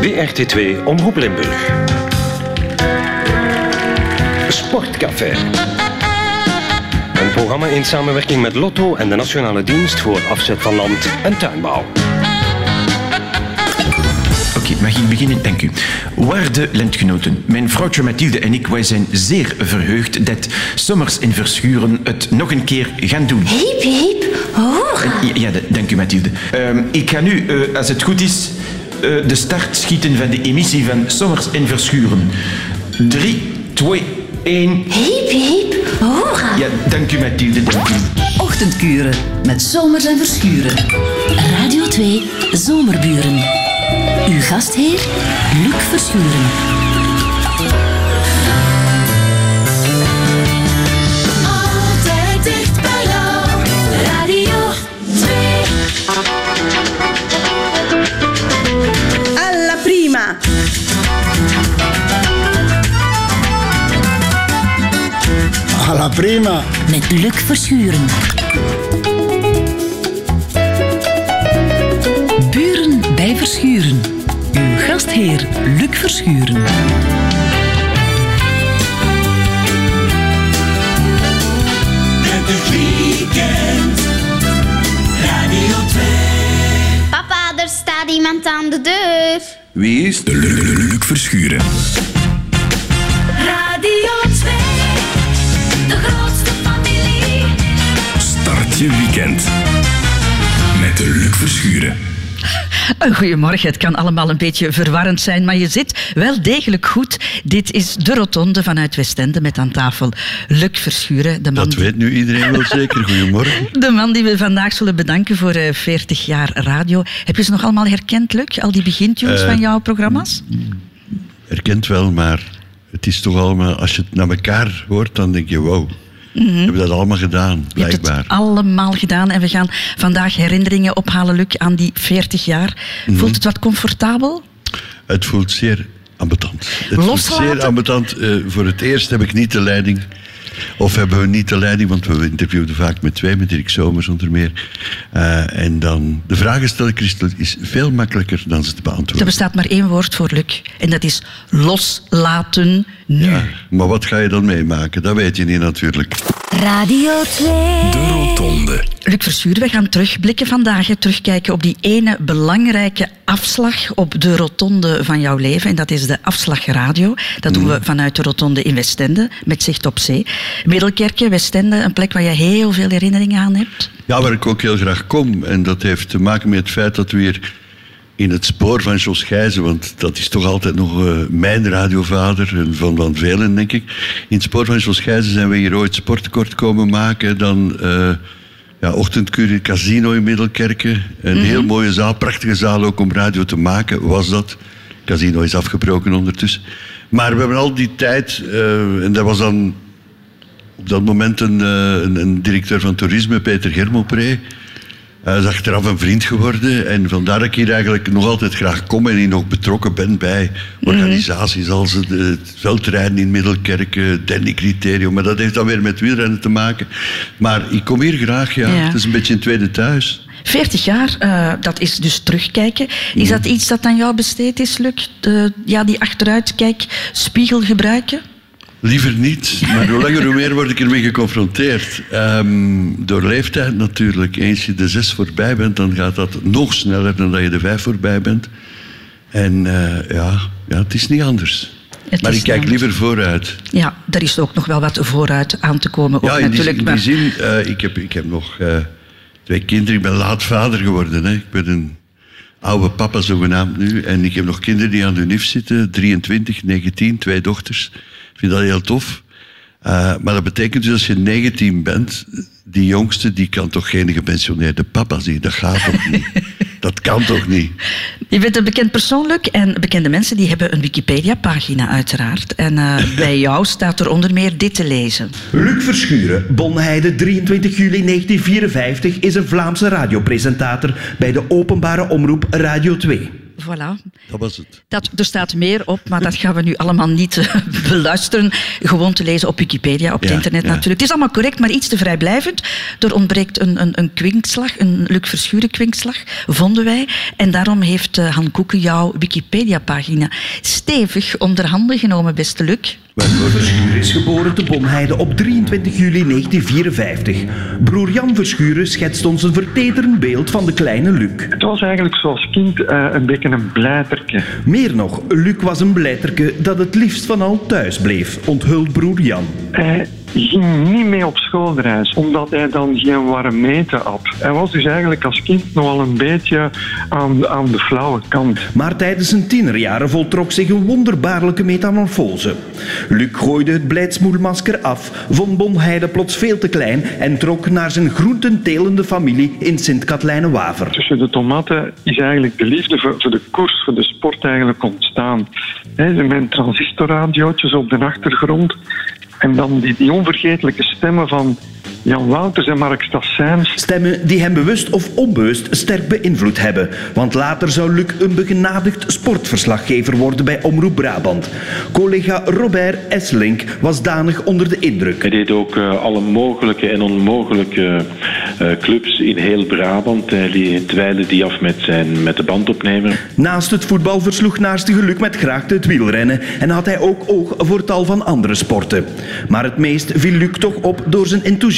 BRT2 Omroep Limburg. Sportcafé. Een programma in samenwerking met Lotto en de Nationale Dienst voor Afzet van Land en Tuinbouw. Oké, mag ik beginnen? Dank u. Waarde landgenoten, mijn vrouwtje Mathilde en ik wij zijn zeer verheugd dat Sommers in Verschuren het nog een keer gaan doen. Hiep, hiep, hoera. Ja, ja, dank u Mathilde. Ehm, ik ga nu, eh, als het goed is, de start schieten van de emissie van Sommers in Verschuren. 3, 2, 1. Hiep, hiep, hoera. Ja, dank u Mathilde, dank u. Ochtendkuren met Zomers en Verschuren. Radio 2 Zomerburen. Uw gastheer, Luc Verschuren. Prima. Met Luc Verschuren. Buren bij Verschuren. Uw gastheer Luc Verschuren. Papa, er staat iemand aan de deur. Wie is de Luc Verschuren? Je weekend met de Luc Verschuren. Een Goedemorgen, het kan allemaal een beetje verwarrend zijn, maar je zit wel degelijk goed. Dit is de Rotonde vanuit Westende met aan tafel Luc Verschuren. De man, Dat weet nu iedereen wel zeker. Goedemorgen. de man die we vandaag zullen bedanken voor eh, 40 jaar radio. Heb je ze nog allemaal herkend, Luc? Al die begintunes Eh, van jouw programma's? Herkent wel, maar het is toch allemaal... Als je het naar elkaar hoort, dan denk je... Wow, we hebben dat allemaal gedaan, Je hebt blijkbaar. het allemaal gedaan en we gaan vandaag herinneringen ophalen, Luc, aan die 40 jaar. Mhm. Voelt het wat comfortabel? Het voelt zeer ambetant. Het voelt zeer ambetant. Eh, voor het eerst heb ik niet de leiding... Of hebben we niet de leiding, want we interviewden vaak met twee, met Dirk Somers onder meer. Eh, en dan de vragen stellen, Christel, is veel makkelijker dan ze te Er beantwoorden. bestaat maar één woord voor Luc en dat is loslaten nu. Ja, maar wat ga je dan meemaken? Dat weet je niet natuurlijk. Radio 2. De Rotonde. Luc Verschuren, we gaan terugblikken vandaag. Terugkijken op die ene belangrijke afslag op de rotonde van jouw leven. En dat is de afslagradio. Dat doen we vanuit de rotonde in Westende, met zicht op zee. Middelkerken, Westende, een plek waar je heel veel herinneringen aan hebt. Ja, waar ik ook heel graag kom. En dat heeft te maken met het feit dat we hier in het spoor van Jos Gijzen, want dat is toch altijd nog eh, mijn radiovader en van, van velen, denk ik. In het spoor van Jos Gijzen zijn we hier ooit sportkort komen maken. Dan eh ja, ochtendkuur in het casino in Middelkerken. Een heel mooie zaal, prachtige zaal ook om radio te maken, was dat. Het casino is afgebroken ondertussen. Maar we hebben al die tijd, eh, en dat was dan op dat moment een, een, een directeur van toerisme, Peter Germopré. Hij is achteraf een vriend geworden. En vandaar dat ik hier eigenlijk nog altijd graag kom en hier nog betrokken ben bij organisaties als het, het veldrijden in Middelkerken, Danny Criterium. Maar dat heeft dan weer met wielrennen te maken. Maar ik kom hier graag, ja. Ja. Het is een beetje een tweede thuis. 40 jaar, eh, dat is dus terugkijken. Is dat iets dat aan jou besteed is, Luc? De, ja, die achteruitkijk, spiegel gebruiken? Liever niet, maar hoe langer hoe meer word ik ermee geconfronteerd. Ehm, door leeftijd natuurlijk. Eens je de zes voorbij bent, dan gaat dat nog sneller dan dat je de vijf voorbij bent. En eh, ja, ja, het is niet anders. Het maar ik kijk liever vooruit. Ja, er is ook nog wel wat vooruit aan te komen. Ook Ja, in die, natuurlijk, in die zin, eh, ik, heb, ik heb nog eh, twee kinderen. Ik ben laat vader geworden. Hè. Ik ben een oude papa zogenaamd nu. En ik heb nog kinderen die aan de UNIF zitten. 23, 19, twee dochters. Ik vind dat heel tof. Eh, maar dat betekent dus als je 19 bent, die jongste die kan toch geen gepensioneerde papa zien. Dat gaat toch niet? Dat kan toch niet? Je bent een bekend persoon, Luc. En bekende mensen die hebben een Wikipedia-pagina uiteraard. En eh, bij jou staat er onder meer dit te lezen. Luc Verschuren, Bonheide, 23 juli 1954, is een Vlaamse radiopresentator bij de openbare omroep Radio 2. Voilà. Dat was het. Dat, er staat meer op, maar dat gaan we nu allemaal niet eh, beluisteren. Gewoon te lezen op Wikipedia, op het Ja, internet ja. natuurlijk. Het is allemaal correct, maar iets te vrijblijvend. Er ontbreekt een, een, een kwinkslag, een Luc Verschuren kwinkslag, vonden wij. En daarom heeft eh, Han Koeken jouw Wikipedia-pagina stevig onder handen genomen, beste Luc. Verschuren is geboren te Bonheide op 23 juli 1954. Broer Jan Verschuren schetst ons een vertederend beeld van de kleine Luc. Het was eigenlijk zoals kind eh, een beetje een blijterke. Meer nog, Luc was een blijterke dat het liefst van al thuis bleef, onthult broer Jan. Hij ging niet mee op schoolreis, omdat hij dan geen warm eten had. Hij was dus eigenlijk als kind nogal een beetje aan, aan de flauwe kant. Maar tijdens zijn tienerjaren voltrok zich een wonderbaarlijke metamorfose. Luc gooide het blijdsmoelmasker af, vond Bonheide plots veel te klein en trok naar zijn groententelende familie in Sint-Katlijne-Waver. Tussen de tomaten is eigenlijk de liefde voor, voor de koers, voor de sport eigenlijk ontstaan. He, met transistorradiootjes op de achtergrond. En dan die, die onvergetelijke stemmen van Jan Wouters en Mark Stassijns. Stemmen die hem bewust of onbewust sterk beïnvloed hebben. Want later zou Luc een begenadigd sportverslaggever worden bij Omroep Brabant. Collega Robert Esselink was danig onder de indruk. Hij deed ook eh, alle mogelijke en onmogelijke eh, clubs in heel Brabant. Hij dweilde die af met, zijn, met de bandopnemer. Naast het voetbal versloeg naastige Luc met graagte het wielrennen en had hij ook oog voor tal van andere sporten. Maar het meest viel Luc toch op door zijn enthousiasme,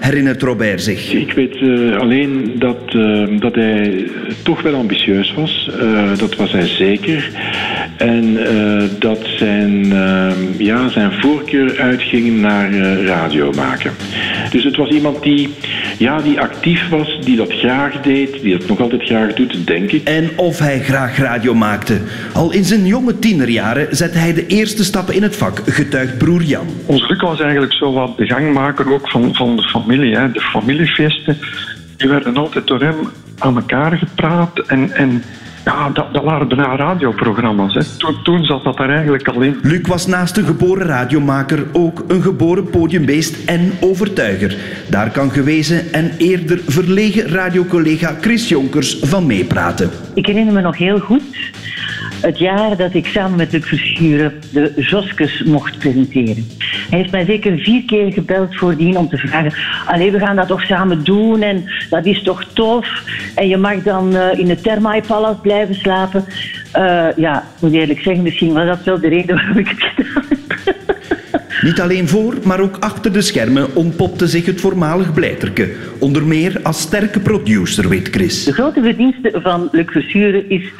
herinnert Robert zich. Ik weet eh, alleen dat, eh, dat hij toch wel ambitieus was. Eh, dat was hij zeker. En dat zijn, ja, zijn voorkeur uitging naar radio maken. Dus het was iemand die, ja, die actief was, die dat graag deed, die dat nog altijd graag doet, denk ik. En of hij graag radio maakte. Al in zijn jonge tienerjaren zette hij de eerste stappen in het vak, getuigt broer Jan. Ons Luc was eigenlijk zo wat de gangmaker ook van, van de familie. Hè. De familiefeesten die werden altijd door hem aan elkaar gepraat. En, en ja, dat, dat waren bijna radioprogramma's. Hè. Toen, toen zat dat er eigenlijk al in. Luc was naast een geboren radiomaker ook een geboren podiumbeest en overtuiger. Daar kan gewezen en eerder verlegen radiocollega Chris Jonkers van meepraten. Ik herinner me nog heel goed het jaar dat ik samen met Luc Verschuren de Joskes mocht presenteren. Hij heeft mij zeker vier keer gebeld voordien om te vragen: Allee, we gaan dat toch samen doen en dat is toch tof. En je mag dan eh, in het Thermae Palace blijven slapen. Eh, ja, ik moet eerlijk zeggen, misschien was dat wel de reden waarom ik het gedaan heb. Niet alleen voor, maar ook achter de schermen ontpopte zich het voormalig Blijterke. Onder meer als sterke producer, weet Chris. De grote verdienste van Luc Verschuren is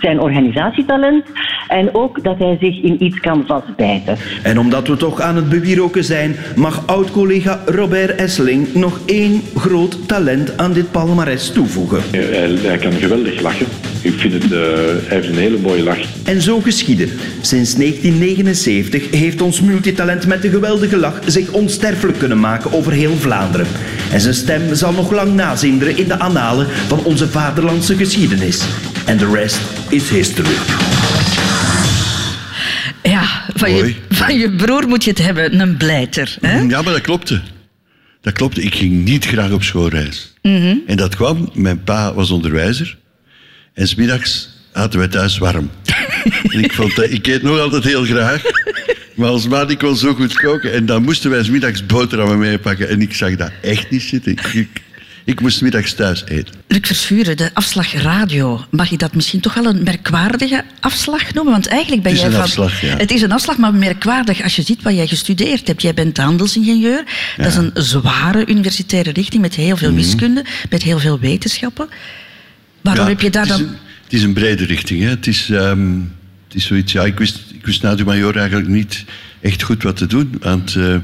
zijn organisatietalent en ook dat hij zich in iets kan vastbijten. En omdat we toch aan het bewieroken zijn, mag oud-collega Robert Esseling nog één groot talent aan dit palmares toevoegen. Hij, hij kan geweldig lachen. Ik vind het, eh, hij heeft een hele mooie lach. En zo geschiedde. Sinds 1979 heeft ons multitalent met de geweldige lach zich onsterfelijk kunnen maken over heel Vlaanderen. En zijn stem zal nog lang nazinderen in de annalen van onze vaderlandse geschiedenis. En de rest is history. Ja, van je, Mooi. van je broer moet je het hebben, een blijter. Hè? Ja, maar dat klopte. Dat klopte. Ik ging niet graag op schoolreis. Mhm. En dat kwam, mijn pa was onderwijzer. En smiddags hadden wij thuis warm. en ik, vond dat, ik eet nog altijd heel graag. Maar als ma die kon zo goed koken. En dan moesten wij smiddags boterhammen meepakken. En ik zag dat echt niet zitten. Ik, ik, ik moest middags thuis eten. Luc Verschuren, de afslag radio. Mag je dat misschien toch wel een merkwaardige afslag noemen? Want eigenlijk ben Het is jij een van... afslag, ja. Het is een afslag, maar merkwaardig als je ziet wat jij gestudeerd hebt. Jij bent handelsingenieur. Dat is een zware universitaire richting met heel veel Mhm. wiskunde, met heel veel wetenschappen. Waarom Ja, heb je daar het is dan... een- het is een brede richting. Hè. Het, is, ehm, het is zoiets... Ja, ik wist, ik wist na de major eigenlijk niet echt goed wat te doen. Want eh,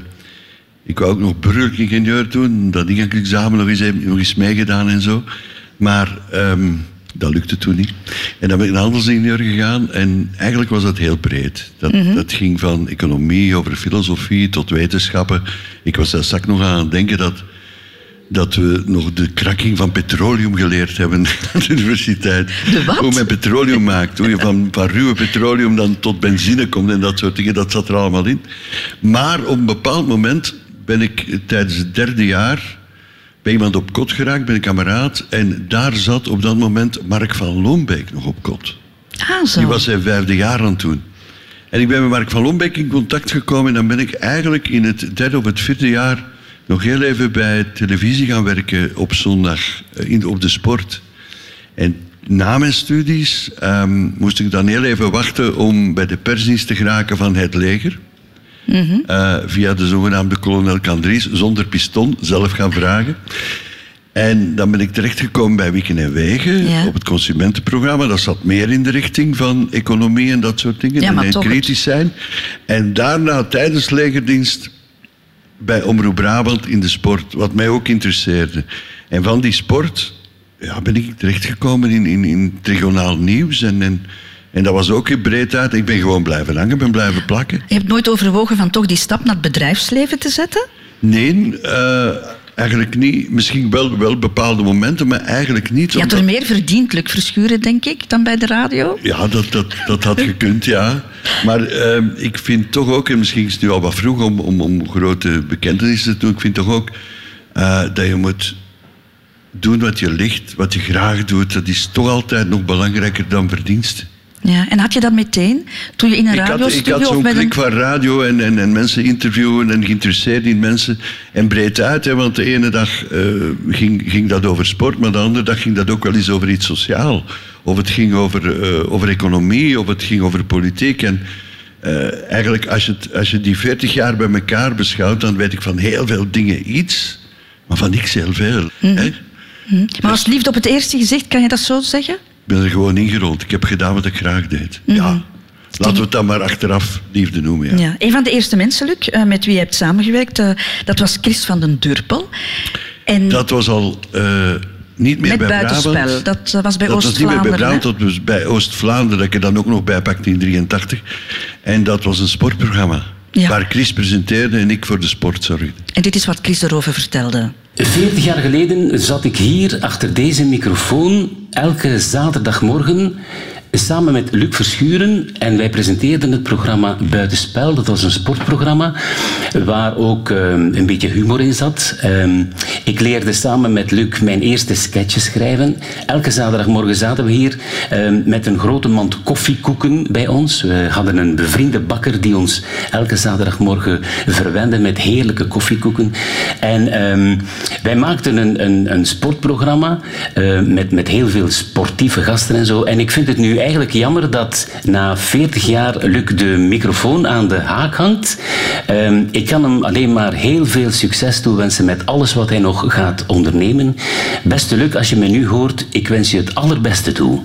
ik wou ook nog burgerlijk doen. Dat ingangsexamen nog eens, nog eens meegedaan en zo. Maar ehm, dat lukte toen niet. En dan ben ik naar handelsingenieur gegaan. En eigenlijk was dat heel breed. Dat, Mhm. dat ging van economie over filosofie tot wetenschappen. Ik was daar straks nog aan het denken dat dat we nog de krakking van petroleum geleerd hebben aan de universiteit. Hoe men petroleum maakt. Hoe je van, van ruwe petroleum dan tot benzine komt en dat soort dingen. Dat zat er allemaal in. Maar op een bepaald moment ben ik tijdens het derde jaar bij iemand op kot geraakt, ben ik kameraad. En daar zat op dat moment Mark van Loonbeek nog op kot. Ah, zo. Die was zijn vijfde jaar aan toen. En ik ben met Mark van Lombeek in contact gekomen en dan ben ik eigenlijk in het derde of het vierde jaar nog heel even bij televisie gaan werken op zondag eh, in, op de sport. En na mijn studies ehm, moest ik dan heel even wachten om bij de persdienst te geraken van het leger. Mhm. Eh, via de zogenaamde kolonel Candries, zonder piston, zelf gaan vragen. En dan ben ik terechtgekomen bij Wieken en Wegen Ja. op het consumentenprogramma. Dat zat meer in de richting van economie en dat soort dingen. Ja, en kritisch zijn. En daarna tijdens legerdienst bij Omroep Brabant in de sport, wat mij ook interesseerde. En van die sport ja, ben ik terechtgekomen in, in, in het regionaal nieuws. En, en, en dat was ook in breed uit. Ik ben gewoon blijven hangen, ben blijven plakken. Je hebt nooit overwogen van toch die stap naar het bedrijfsleven te zetten? Nee, eh, eigenlijk niet. Misschien wel, wel bepaalde momenten, maar eigenlijk niet. Je had er meer verdiend, Luc Verschuren, denk ik, dan bij de radio. Ja, dat, dat, dat had gekund, ja. Maar ehm, ik vind toch ook, en misschien is het nu al wat vroeg om, om, om grote bekentenissen te doen, ik vind toch ook eh, dat je moet doen wat je ligt, wat je graag doet. Dat is toch altijd nog belangrijker dan verdienst. Ja, en had je dat meteen toen je in een Ik had, ik radiostudio had zo'n klik een... van radio en, en, en mensen interviewen en geïnteresseerd in mensen. En breed uit, hè, want de ene dag eh, ging, ging dat over sport, maar de andere dag ging dat ook wel eens over iets sociaal. Of het ging over, eh, over economie, of het ging over politiek. En eh, eigenlijk, als je, het- als je die 40 jaar bij elkaar beschouwt, dan weet ik van heel veel dingen iets, maar van niks heel veel. hè. Hm. Maar was liefde op het eerste gezicht, kan je dat zo zeggen? Ik ben er gewoon ingerold. Ik heb gedaan wat ik graag deed. Ja. Laten we het dan maar achteraf liefde noemen. Ja. Ja. Een van de eerste mensen, Luc, eh, met wie je hebt samengewerkt, eh, dat was Chris van den Durpel. En Dat was al eh, niet meer bij buitenspel, Brabant. dat was bij dat was niet meer bij Oost-Vlaanderen. Brabant, dat was bij Oost-Vlaanderen, dat ik er dan ook nog bij pakte in 83. En dat was een sportprogramma. Ja. Waar Chris presenteerde en ik voor de sport zorgde. En dit is wat Chris erover vertelde. 40 jaar geleden zat ik hier achter deze microfoon elke zaterdagmorgen samen met Luc Verschuren en wij presenteerden het programma Buitenspel. Dat was een sportprogramma waar ook eh, een beetje humor in zat. Ehm, ik leerde samen met Luc mijn eerste sketches schrijven. Elke zaterdagmorgen zaten we hier ehm, met een grote mand koffiekoeken bij ons. We hadden een bevriende bakker die ons elke zaterdagmorgen verwende met heerlijke koffiekoeken. En ehm, wij maakten een, een, een sportprogramma eh, met, met heel veel sportieve gasten en zo. En ik vind het nu eigenlijk jammer dat na 40 jaar Luc de microfoon aan de haak hangt. Ehm, ik kan hem alleen maar heel veel succes toewensen met alles wat hij nog gaat ondernemen. Beste Luc, als je me nu hoort, ik wens je het allerbeste toe.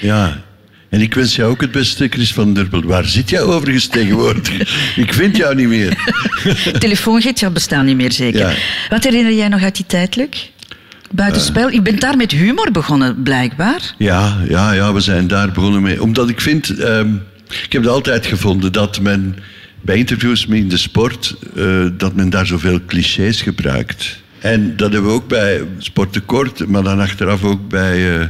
Ja. En ik wens jou ook het beste, Chris van der Belt. Waar zit jij overigens tegenwoordig? ik vind jou niet meer. Telefoongids, bestaan niet meer zeker. Ja. Wat herinner jij nog uit die tijd, Luc? Buitenspel. Eh. Je bent daar met humor begonnen, blijkbaar. Ja, ja, ja, we zijn daar begonnen mee. Omdat ik vind, ehm, ik heb het altijd gevonden dat men bij interviews in de sport, eh, dat men daar zoveel clichés gebruikt. En dat hebben we ook bij Sporttekort, maar dan achteraf ook bij, eh,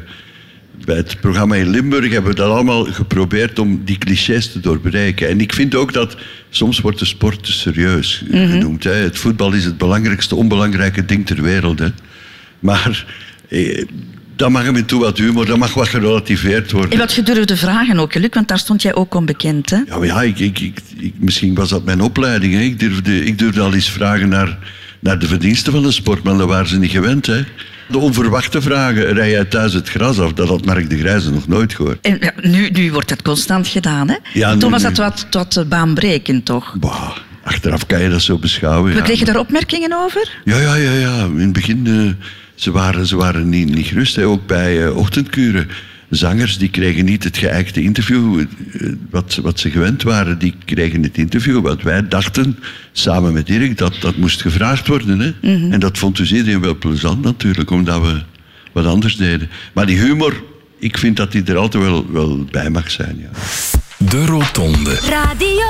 bij het programma in Limburg, hebben we dat allemaal geprobeerd om die clichés te doorbreken. En ik vind ook dat soms wordt de sport te serieus Mhm. genoemd. Hè. Het voetbal is het belangrijkste, onbelangrijke ding ter wereld. Hè. Maar eh, dat mag hem in toe wat humor, dat mag wat gerelativeerd worden. En wat gedurfde vragen ook, Luc, want daar stond jij ook onbekend, hè? Ja, maar ja ik, ik, ik, ik- misschien was dat mijn opleiding. Hè. Ik, durfde, ik durfde al eens vragen naar, naar de verdiensten van de sport, maar dat waren ze niet gewend. Hè. De onverwachte vragen, rij jij thuis het gras af? Dat had Mark de Grijze nog nooit gehoord. En ja, nu, nu wordt dat constant gedaan, hè? Ja, Toen was dat wat, wat eh, baanbrekend, toch? Bah, achteraf kan je dat zo beschouwen. We ja. kregen daar opmerkingen over? Ja, ja, ja, ja. In het begin, eh, ze waren, ze waren niet, niet gerust. Hè. Ook bij eh, ochtendkuren. Zangers die kregen niet het geëikte interview eh, wat, wat ze gewend waren. Die kregen het interview wat wij dachten, samen met Dirk, dat dat moest gevraagd worden. Hè. Mhm. En dat vond dus iedereen wel plezant natuurlijk, omdat we wat anders deden. Maar die humor, ik vind dat die er altijd wel, wel bij mag zijn. Ja. De Rotonde. Radio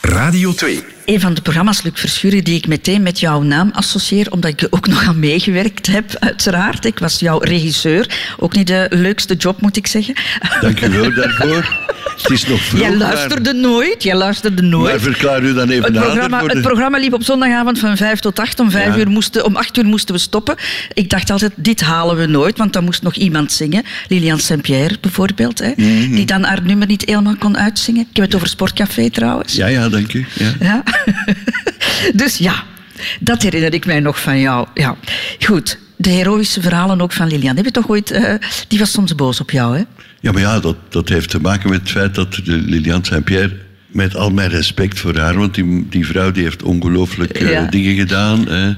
2. Radio 2. Een van de programma's, Luc Verschuren, die ik meteen met jouw naam associeer, omdat ik er ook nog aan meegewerkt heb, uiteraard. Ik was jouw regisseur. Ook niet de leukste job, moet ik zeggen. Dank u wel daarvoor. Het is nog vroeg. Jij maar- luisterde nooit. Jij luisterde nooit. Maar verklaar u dan even Het programma, de- het programma liep op zondagavond van 5 tot 8. Om, 5 Ja. uur moesten, om 8 uur moesten we stoppen. Ik dacht altijd, dit halen we nooit, want dan moest nog iemand zingen. Lilian Saint-Pierre bijvoorbeeld, hè, Mhm. die dan haar nummer niet helemaal kon uitzingen. Ik heb het over Sportcafé trouwens. Ja, ja, dank u. Ja. Ja. dus ja, dat herinner ik mij nog van jou. Ja. Goed, de heroïsche verhalen ook van Lilian. Heb je toch ooit... eh, die was soms boos op jou, hè? Ja, maar ja, dat, dat heeft te maken met het feit dat de Liliane Saint-Pierre, met al mijn respect voor haar, want die, die vrouw die heeft ongelooflijk eh, Ja. dingen gedaan. hè.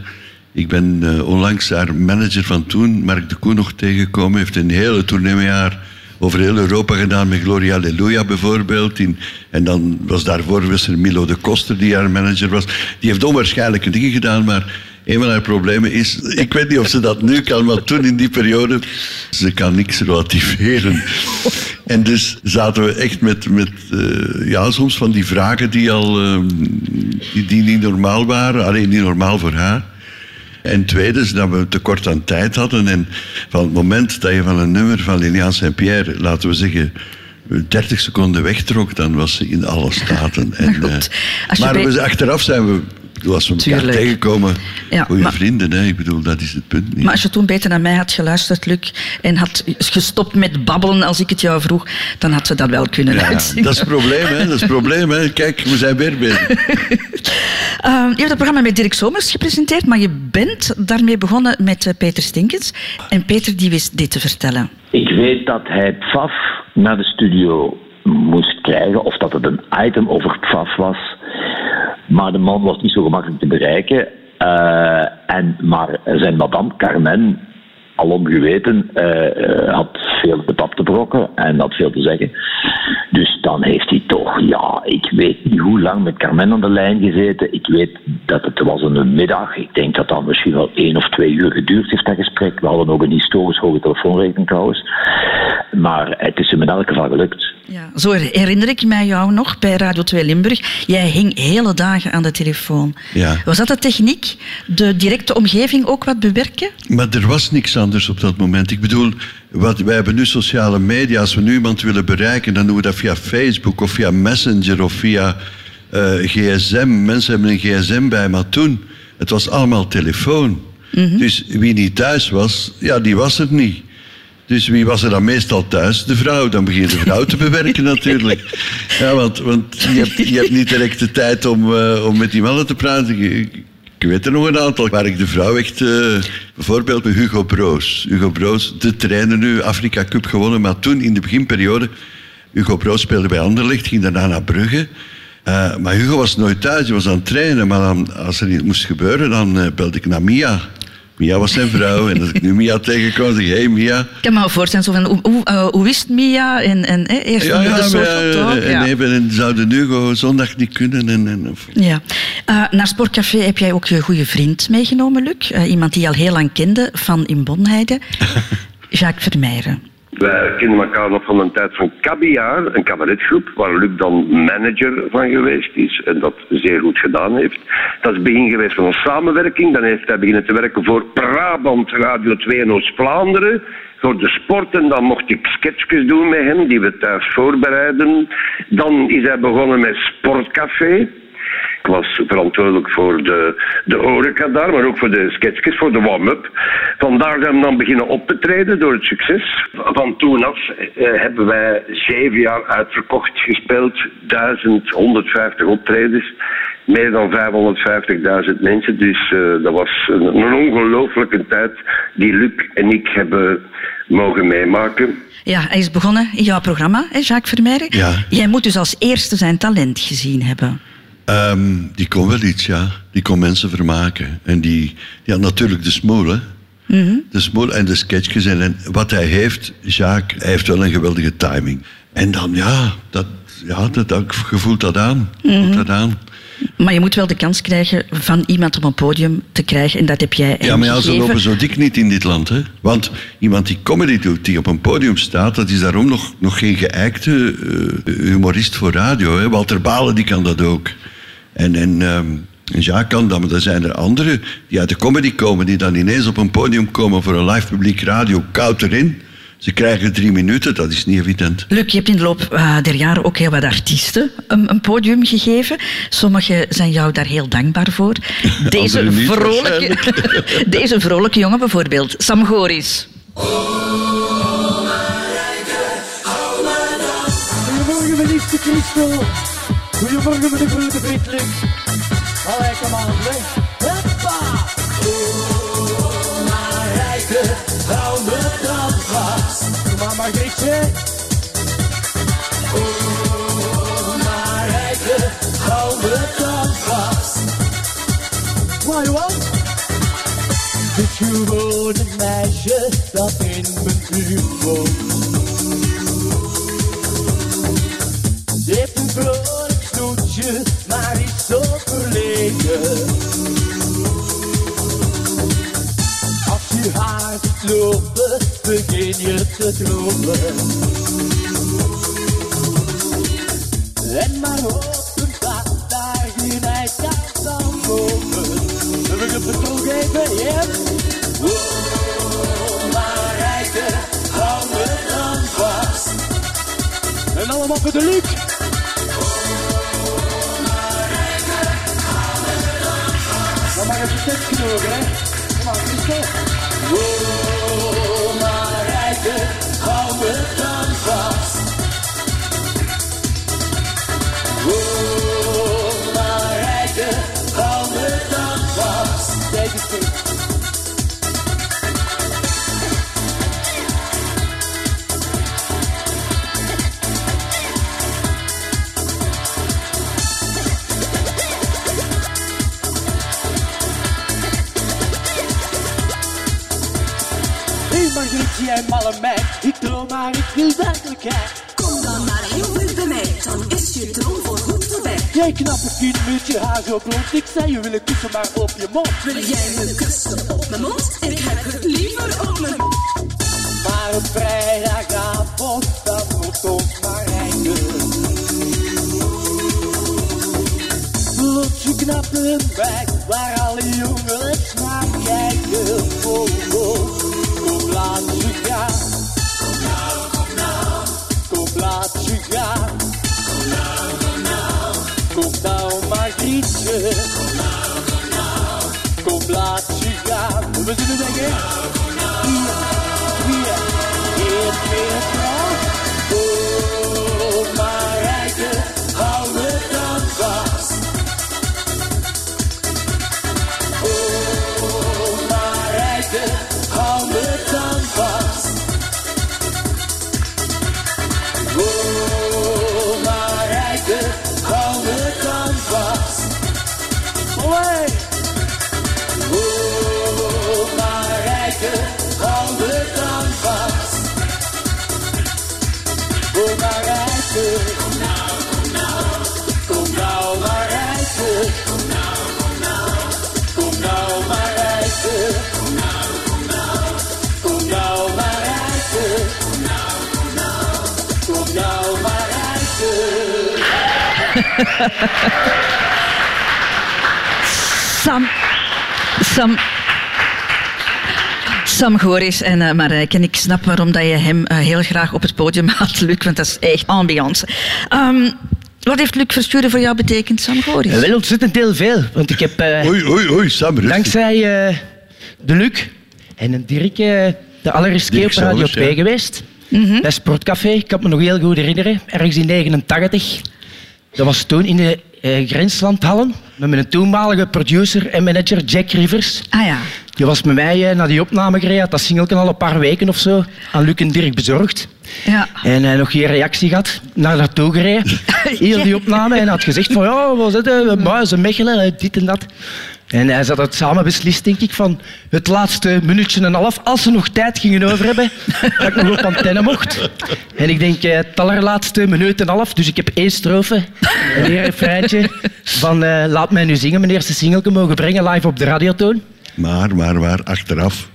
Ik ben eh, onlangs haar manager van toen, Mark de Koen, nog tegengekomen. heeft een hele tournee met haar over heel Europa gedaan, met Gloria Alleluia bijvoorbeeld. In, en dan was daarvoor was Milo de Koster, die haar manager was. Die heeft onwaarschijnlijke dingen gedaan, maar een van haar problemen is... Ik weet niet of ze dat nu kan, maar toen in die periode... Ze kan niks relativeren. En dus zaten we echt met, met eh, ja, soms van die vragen die al eh, die, die niet normaal waren. Alleen niet normaal voor haar. En tweede dat we tekort aan tijd hadden. En van het moment dat je van een nummer van Liliane Saint-Pierre, laten we zeggen, 30 seconden wegtrok, dan was ze in alle staten. En, eh, je maar bij- we, achteraf zijn we, als we elkaar Tuurlijk. tegenkomen, Ja, goede maar- vrienden. Hè? Ik bedoel, dat is het punt niet. Maar als je toen beter naar mij had geluisterd, Luc, en had gestopt met babbelen als ik het jou vroeg, dan had ze dat wel kunnen Ja, dat is het probleem, hè? Dat is het probleem, hè? Kijk, we zijn weer bezig. Ehm, je hebt het programma met Dirk Somers gepresenteerd, maar je bent daarmee begonnen met eh, Peter Stinkens. En Peter die wist dit te vertellen. Ik weet dat hij Pfaf naar de studio moest krijgen, of dat het een item over Pfaf was. Maar de man was niet zo gemakkelijk te bereiken. Eh, en, maar zijn madame Carmen, alom geweten, eh, eh, had veel de pap te brokken en had veel te zeggen. Dus dan heeft hij toch, ja, ik weet niet hoe lang met Carmen aan de lijn gezeten. Ik weet dat het was een middag. Ik denk dat dat misschien wel één of twee uur geduurd heeft, dat gesprek. We hadden ook een historisch hoge telefoonrekening trouwens. Maar het is hem in elk geval gelukt. Ja, zo herinner ik mij jou nog bij Radio 2 Limburg. Jij hing hele dagen aan de telefoon. Ja. Was dat de techniek? De directe omgeving ook wat bewerken? Maar er was niks anders op dat moment. Ik bedoel, wat, wij hebben nu sociale media. Als we nu iemand willen bereiken, dan doen we dat via Facebook of via Messenger of via eh, gsm. Mensen hebben een gsm bij, maar toen, het was allemaal telefoon. Dus wie niet thuis was, ja, die was er niet. Dus wie was er dan meestal thuis? De vrouw. Dan begint de vrouw te bewerken natuurlijk. Ja, want, want je, hebt, je hebt niet direct de tijd om, eh, om met die mannen te praten. Ik, weet er nog een aantal waar ik de vrouw echt... eh, bijvoorbeeld met Hugo Broos. Hugo Broos, de trainer nu, Afrika Cup gewonnen. Maar toen, in de beginperiode... Hugo Broos speelde bij Anderlecht, ging daarna naar Brugge. Eh, maar Hugo was nooit thuis, hij was aan het trainen. Maar als er iets moest gebeuren, dan eh, belde ik naar Mia. Mia was zijn vrouw. En als ik nu Mia tegenkwam, zeg. Hé, hey, Mia... Ik kan me wel voorstellen, zo van, hoe, hoe, eh, hoe wist Mia? En, en, eh, eerst Ja, de ja, maar, social eh, talk. en ja. nee, en zouden nu gewoon zondag niet kunnen. En, en, of- Ja. Eh, naar Sportcafé heb jij ook je goede vriend meegenomen, Luc. Eh, iemand die je al heel lang kende, van in Bonheide. Jacques Vermeijeren. Wij kennen elkaar nog van een tijd van Caviar, een cabaretgroep, waar Luc dan manager van geweest is en dat zeer goed gedaan heeft. Dat is het begin geweest van een samenwerking. Dan heeft hij beginnen te werken voor Brabant Radio 2 in Oost-Vlaanderen, voor de sport. En dan mocht ik sketchjes doen met hem, die we thuis voorbereiden. Dan is hij begonnen met Sportcafé. Ik was verantwoordelijk voor de, de horeca daar, maar ook voor de sketchjes, voor de warm-up. Vandaar zijn we dan beginnen op te treden door het succes. Van toen af eh, hebben wij zeven jaar uitverkocht gespeeld, 1150 optredens, meer dan 550.000 mensen. Dus eh, dat was een, een ongelooflijke tijd die Luc en ik hebben mogen meemaken. Ja, hij is begonnen in jouw programma, hè, Jacques Vermeijeren. Ja. Jij moet dus als eerste zijn talent gezien hebben. Ehm, die kon wel iets, ja. Die kon mensen vermaken. En die, ja, natuurlijk de smoel, hè. Mhm. De smoel en de sketchjes. En, en wat hij heeft, Jacques, hij heeft wel een geweldige timing. En dan, ja, dat, ja dat, dat, je voelt dat aan. Voelt Mhm. dat aan. Maar je moet wel de kans krijgen van iemand op een podium te krijgen. En dat heb jij Ja, maar ja, ze lopen zo dik niet in dit land. Hè? Want iemand die comedy doet, die op een podium staat, dat is daarom nog, nog geen geëikte eh, humorist voor radio. Hè? Walter Balen die kan dat ook. En, en, ehm, en Jacques kan dat, maar er zijn er anderen die uit de comedy komen, die dan ineens op een podium komen voor een live publiek radio, koud erin. Ze krijgen drie minuten, dat is niet evident. Luc, je hebt in de loop eh, der jaren ook heel wat artiesten een, een podium gegeven. Sommigen zijn jou daar heel dankbaar voor. Deze vrolijke, deze vrolijke jongen bijvoorbeeld, Sam Goris. Goedemorgen, mijn liefste Christel. Goedemorgen, mijn grote vriend Luc. Allee, kom aan, weg. Hoppa! Oh, Marijke, hou me dan vast. Kom aan, Margrietje. Oh, Marijke, hou me dan vast. Waar, Johan? Dit gewone meisje dat in mijn buurt woont. zo verlegen. Als je haar ziet lopen, begin je te dromen. En maar hopen dat daar geen uit zal komen. We willen het toegeven, ja. Oh, maar rijden, hou me dan vast. En allemaal voor de lucht. 6 kg. Hvor mange skal? Wow. Jij malle meid, ik droom maar ik wil werkelijkheid. Kom dan maar heel dicht bij mij, dan is je droom voorgoed voorbij. Jij knappe kind met je haar zo blond, ik zei je wil een kussen maar op je mond. Wil jij me kussen op mijn mond? Ik heb het liever op mijn Maar een vrijdagavond, dat wordt ons maar rijken. Lot je knappe wijk, waar alle jongens Sam. Sam. Sam Goris en uh, Marijke. En ik snap waarom dat je hem eh, heel graag op het podium had, Luc, want dat is echt ambiance. Ehm, wat heeft Luc Verschuren voor jou betekend, Sam Goris? Wel ontzettend heel veel. Want ik heb eh, Oei, oei, oei, Sam, rustig. dankzij eh, de Luc en een Dirk de allereerste keer op Radio zelfs, 2 ja. geweest. Mhm. Bij Sportcafé. Ik kan me nog heel goed herinneren. Ergens in 89. Dat was toen in de eh, Grenslandhallen. Met mijn toenmalige producer en manager Jack Rivers. Ah ja. Die was met mij eh, naar die opname gereden. Had dat singeltje al een paar weken of zo aan Luc en Dirk bezorgd. Ja. En eh, nog geen reactie gehad. Naar naartoe gereden. Heel die opname. En had gezegd van, ja, wat is het? Muizen, Mechelen, eh, dit en dat. En hij had het samen beslist, denk ik, van het laatste minuutje en een half, als ze nog tijd gingen over hebben, dat ik nog op antenne mocht. En ik denk eh, het allerlaatste minuut en een half, dus ik heb één strofe, een refreintje van eh, laat mij nu zingen, mijn eerste singeltje mogen brengen live op de radiotoon. Maar, maar, maar, achteraf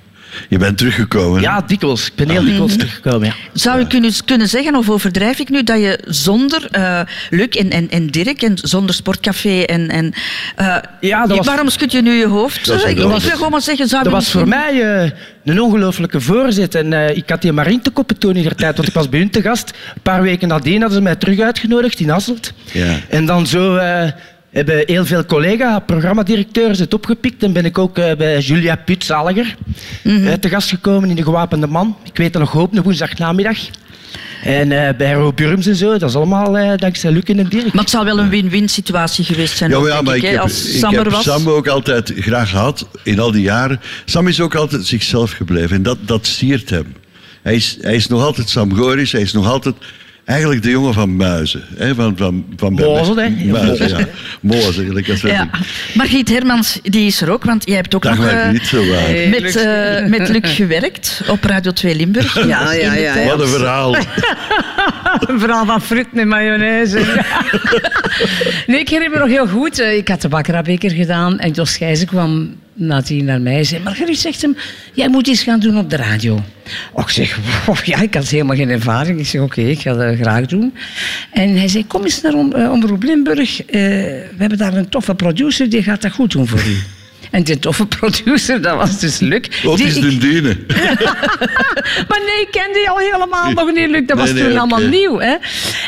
Je bent teruggekomen. Ja, dikwijls. Ik ben heel dikwijls teruggekomen, ja. Zou je kunnen, kunnen zeggen, of overdrijf ik nu, dat je zonder eh Luc en, en, en Dirk en zonder Sportcafé en... en eh, Ja, dat was- Waarom schud je nu je hoofd? Dat ik dat wil was- gewoon maar zeggen, zou Dat was voor mij eh, een ongelooflijke voorzet. En eh, ik had die maar in te koppen toen in de tijd, want ik was bij hun te gast. Een paar weken nadien hadden ze mij terug uitgenodigd in Hasselt. Ja. En dan zo eh, hebben heel veel collega-programmadirecteurs het opgepikt. En ben ik ook eh, bij Julia Putzaliger eh, te gast gekomen in De Gewapende Man. Ik weet het nog goed, een woensdagnamiddag. En eh, bij Ro Burms en zo, dat is allemaal eh, dankzij Luc en Dirk. Maar het zou wel een win-win situatie geweest zijn. Ja, ook, maar ja, denk maar ik, heb, als ik Sam er heb was. Sam ook altijd graag gehad, in al die jaren. Sam is ook altijd zichzelf gebleven en dat, dat siert hem. Hij is, hij is nog altijd Sam Goris, hij is nog altijd eigenlijk de jongen van Muizen. Hè, van, van, van Mozen, hè? Muizen, ja. Als Ja. Margriet Hermans, die is er ook, want jij hebt ook Dag, nog eh, Margriet, zo waar. met, eh, met Luc gewerkt op Radio 2 Limburg. Ja, ja, ja. Wat een verhaal. Een verhaal van fruit met mayonaise. nee, ik herinner me nog heel goed. eh, Ik had de bakkerabeker gedaan en Jos Gijzen kwam nadien naar mij zei... Margriet zegt hem, jij moet iets gaan doen op de radio. Ik zeg, ja, ik had helemaal geen ervaring. Ik zeg, oké, ik ga dat graag doen. En hij zei, kom eens naar eh, Omroep Limburg. Eh, we hebben daar een toffe producer, die gaat dat goed doen voor u. En die toffe producer, dat was dus Luc. Wat Die is ik- de diene? maar nee, ik kende die al helemaal nog niet, Luc. Dat was Nee, nee, toen allemaal nieuw. Hè?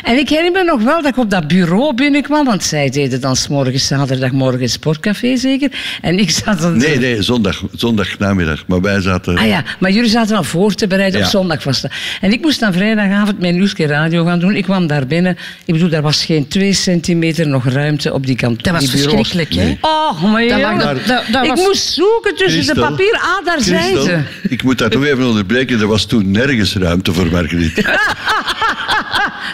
En ik herinner me nog wel dat ik op dat bureau binnenkwam, want zij deden dan 's morgens, zaterdagmorgen het sportcafé zeker. En ik zat dan... Nee, nee, zondag, zondag namiddag. Maar wij zaten... Ah ja, maar jullie zaten al voor te bereiden op zondag was dat. En ik moest dan vrijdagavond mijn nieuwskeer radio gaan doen. Ik kwam daar binnen. Ik bedoel, daar was geen twee centimeter nog ruimte op die kant. Dat was die bureaus. verschrikkelijk, hè? Nee. Oh, maar dat ik was- moest zoeken tussen Christel, de papier. Ah, daar zijn ze. Ik moet dat nog even onderbreken. Er was toen nergens ruimte voor Margriet.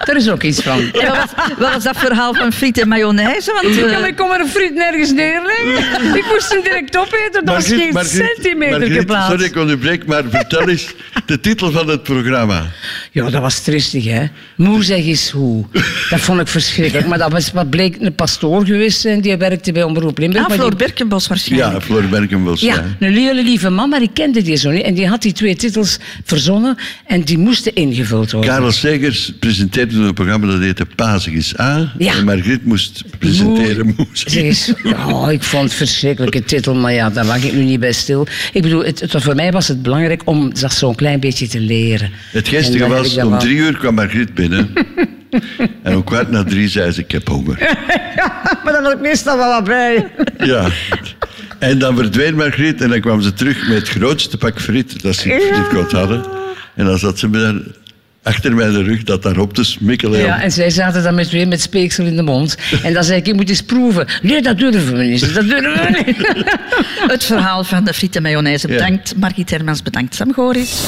Daar is ook iets van. En wat, was, wat was dat verhaal van friet en mayonaise? Want, Ja, maar ik kon maar een friet nergens neerleggen. ik moest hem direct opeten. Dat was geen centimeter Margriet, geplaatst. Sorry, ik onderbreek, maar vertel eens de titel van het programma. Ja, dat was tristig, hè. Moe zeg eens hoe. Dat vond ik verschrikkelijk. Maar dat was, wat bleek een pastoor geweest zijn. Die werkte bij Omroep Limburg. ah, maar Floor die- Berkenbos waarschijnlijk. Ja, Floor Berkenbos. Ja, een hele lieve man, maar ik kende die zo niet. En die had die twee titels verzonnen en die moesten ingevuld worden. Karel Segers presenteerde toen een programma dat heette Pazig is A. Ja. En Margriet moest presenteren Moes. Eens, oh, ik vond het verschrikkelijke titel, maar ja, daar lag ik nu niet bij stil. Ik bedoel, het, het- voor mij was het belangrijk om dat zo'n klein beetje te leren. Het geestige was, dan om drie uur kwam Margriet binnen. en om kwart na drie zei ze, ik heb honger. maar daar was ik meestal wel wat bij. Ja. En dan verdween Margriet en dan kwam ze terug met het grootste pak friet dat ze Ja. dit kot hadden. En dan zat ze me daar achter mijn rug dat daarop te smikkelen. Ja, en zij zaten dan met weer met speeksel in de mond. En dan zei ik, je moet eens proeven. Nee, dat durven we niet. Dat durven we niet. Het verhaal van de friet en mayonaise. Ja. Bedankt Margriet Hermans, bedankt Sam Goris.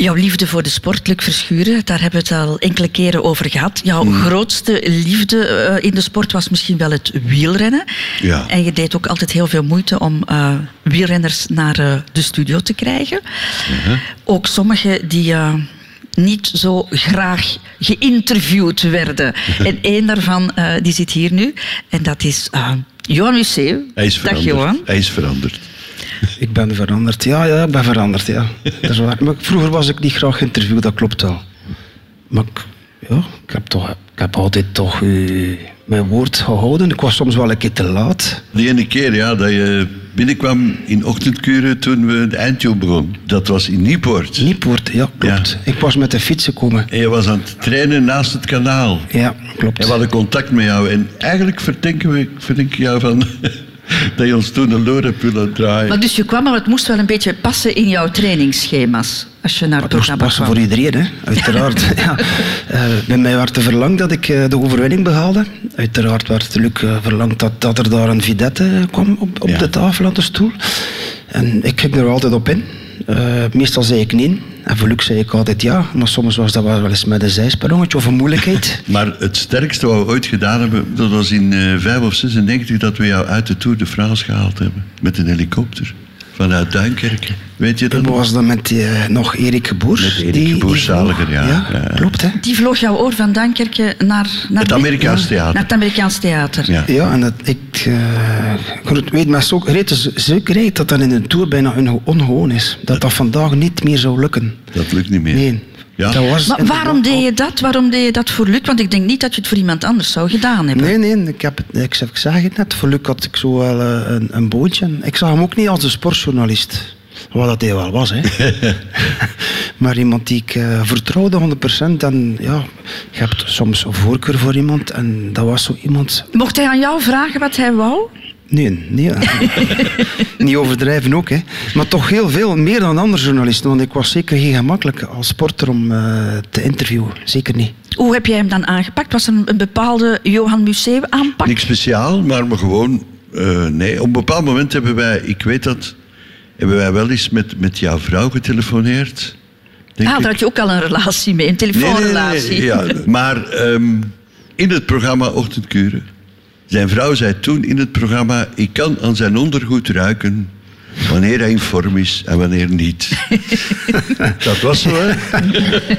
Jouw liefde voor de sport, Luc Verschuren, daar hebben we het al enkele keren over gehad. Jouw Hmm. grootste liefde eh, in de sport was misschien wel het wielrennen. Ja. En je deed ook altijd heel veel moeite om eh, wielrenners naar eh, de studio te krijgen. Ook sommigen die niet zo graag geïnterviewd werden. en één daarvan die zit hier nu. En dat is Johan Museeuw. Hij is Dag veranderd. Johan. Hij is veranderd. Ik ben veranderd. Ja, ja, ik ben veranderd, ja. Dat is waar. Maar vroeger was ik niet graag geïnterviewd, dat klopt wel. Maar ik, ja, ik, heb, toch, ik heb altijd toch eh, mijn woord gehouden. Ik was soms wel een keer te laat. Die ene keer ja, dat je binnenkwam in ochtendkuren toen we de eindtune begon. Dat was in Niepoort. Niepoort, ja, klopt. Ik was met de fiets gekomen. En je was aan het trainen naast het kanaal. Ja, klopt. En we hadden contact met jou. En eigenlijk verdenken we verdenken jou van dat je ons toen willen draaien. Maar dus je kwam, maar het moest wel een beetje passen in jouw trainingsschema's. Als je naar het Het moest passen kwam. voor iedereen, hè? uiteraard. ja. Eh, bij mij werd er verlangd dat ik eh, de overwinning behaalde. Uiteraard werd Luc eh, verlangd dat, dat er daar een vidette eh, kwam op, op de tafel aan de stoel. En ik ging er altijd op in. Eh, meestal zei ik nee. En voor Luc zei ik altijd ja. Maar soms was dat wel eens met een zijsprongetje of een moeilijkheid. Maar het sterkste wat we ooit gedaan hebben, dat was in eh 5 of 96 dat we jou uit de Tour de France gehaald hebben. Met een helikopter. Vanuit Duinkerke. Weet je dat? Hoe was dat met die, eh, nog Erik Geboers? Met Erik Die- Geboers, die- zaliger, ja. Ja, Ja. klopt hè. Die vloog jouw oor van Duinkerke naar, naar Het Amerikaans theater. Naar het Amerikaans theater. Ja. Ja, en dat, ik, ik weet met zo'n rete zekerheid dat dat in een tour bijna onge- ongewoon is. Dat dat vandaag niet meer zou lukken. Dat lukt niet meer. Nee. Ja. Dat was Maar waarom deed je dat? Waarom deed je dat voor Luc? Want ik denk niet dat je het voor iemand anders zou gedaan hebben. Nee, nee, ik, heb, het- ik, zeg- ik zeg het net. Voor Luc had ik zo wel eh, een, een bootje. Ik zag hem ook niet als een sportjournalist. Wat dat hij wel was, hè. maar iemand die ik eh, vertrouwde 100%. En ja, je hebt soms een voorkeur voor iemand. En dat was zo iemand... Mocht hij aan jou vragen wat hij wou? Nee, nee. niet overdrijven ook, hè. Maar toch heel veel, meer dan andere journalisten. Want ik was zeker geen gemakkelijk als sporter om eh, te interviewen. Zeker niet. Hoe heb jij hem dan aangepakt? Was er een, een bepaalde Johan Museeuw aanpak? Niks speciaal, maar, maar gewoon... eh, nee, op een bepaald moment hebben wij... Ik weet dat... Hebben wij wel eens met, met jouw vrouw getelefoneerd. denk Ah, ik. daar had je ook al een relatie mee, een Nee, nee, nee, telefoonrelatie. nee, ja, maar ehm, in het programma Ochtendkuren. Zijn vrouw zei toen in het programma: Ik kan aan zijn ondergoed ruiken wanneer hij in vorm is en wanneer niet. dat was zo, hè?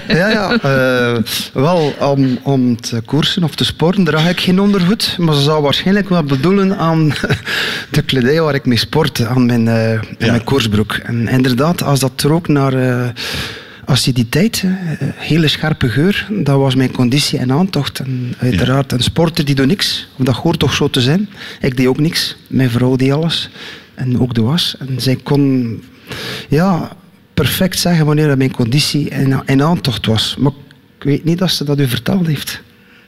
Ja, ja. eh, wel, om, om te koersen of te sporten draag ik geen ondergoed. Maar ze zou waarschijnlijk wel bedoelen aan de kledij waar ik mee sport, aan mijn, eh, aan mijn koersbroek. En inderdaad, als dat rook naar eh, aciditeit, eh, hele scherpe geur, dat was mijn conditie en aantocht. En uiteraard, een sporter die doet niks, of dat hoort toch zo te zijn. Ik deed ook niks. Mijn vrouw deed alles. En ook de was. En zij kon ja, perfect zeggen wanneer mijn conditie in, in aantocht was. Maar ik weet niet dat ze dat u verteld heeft.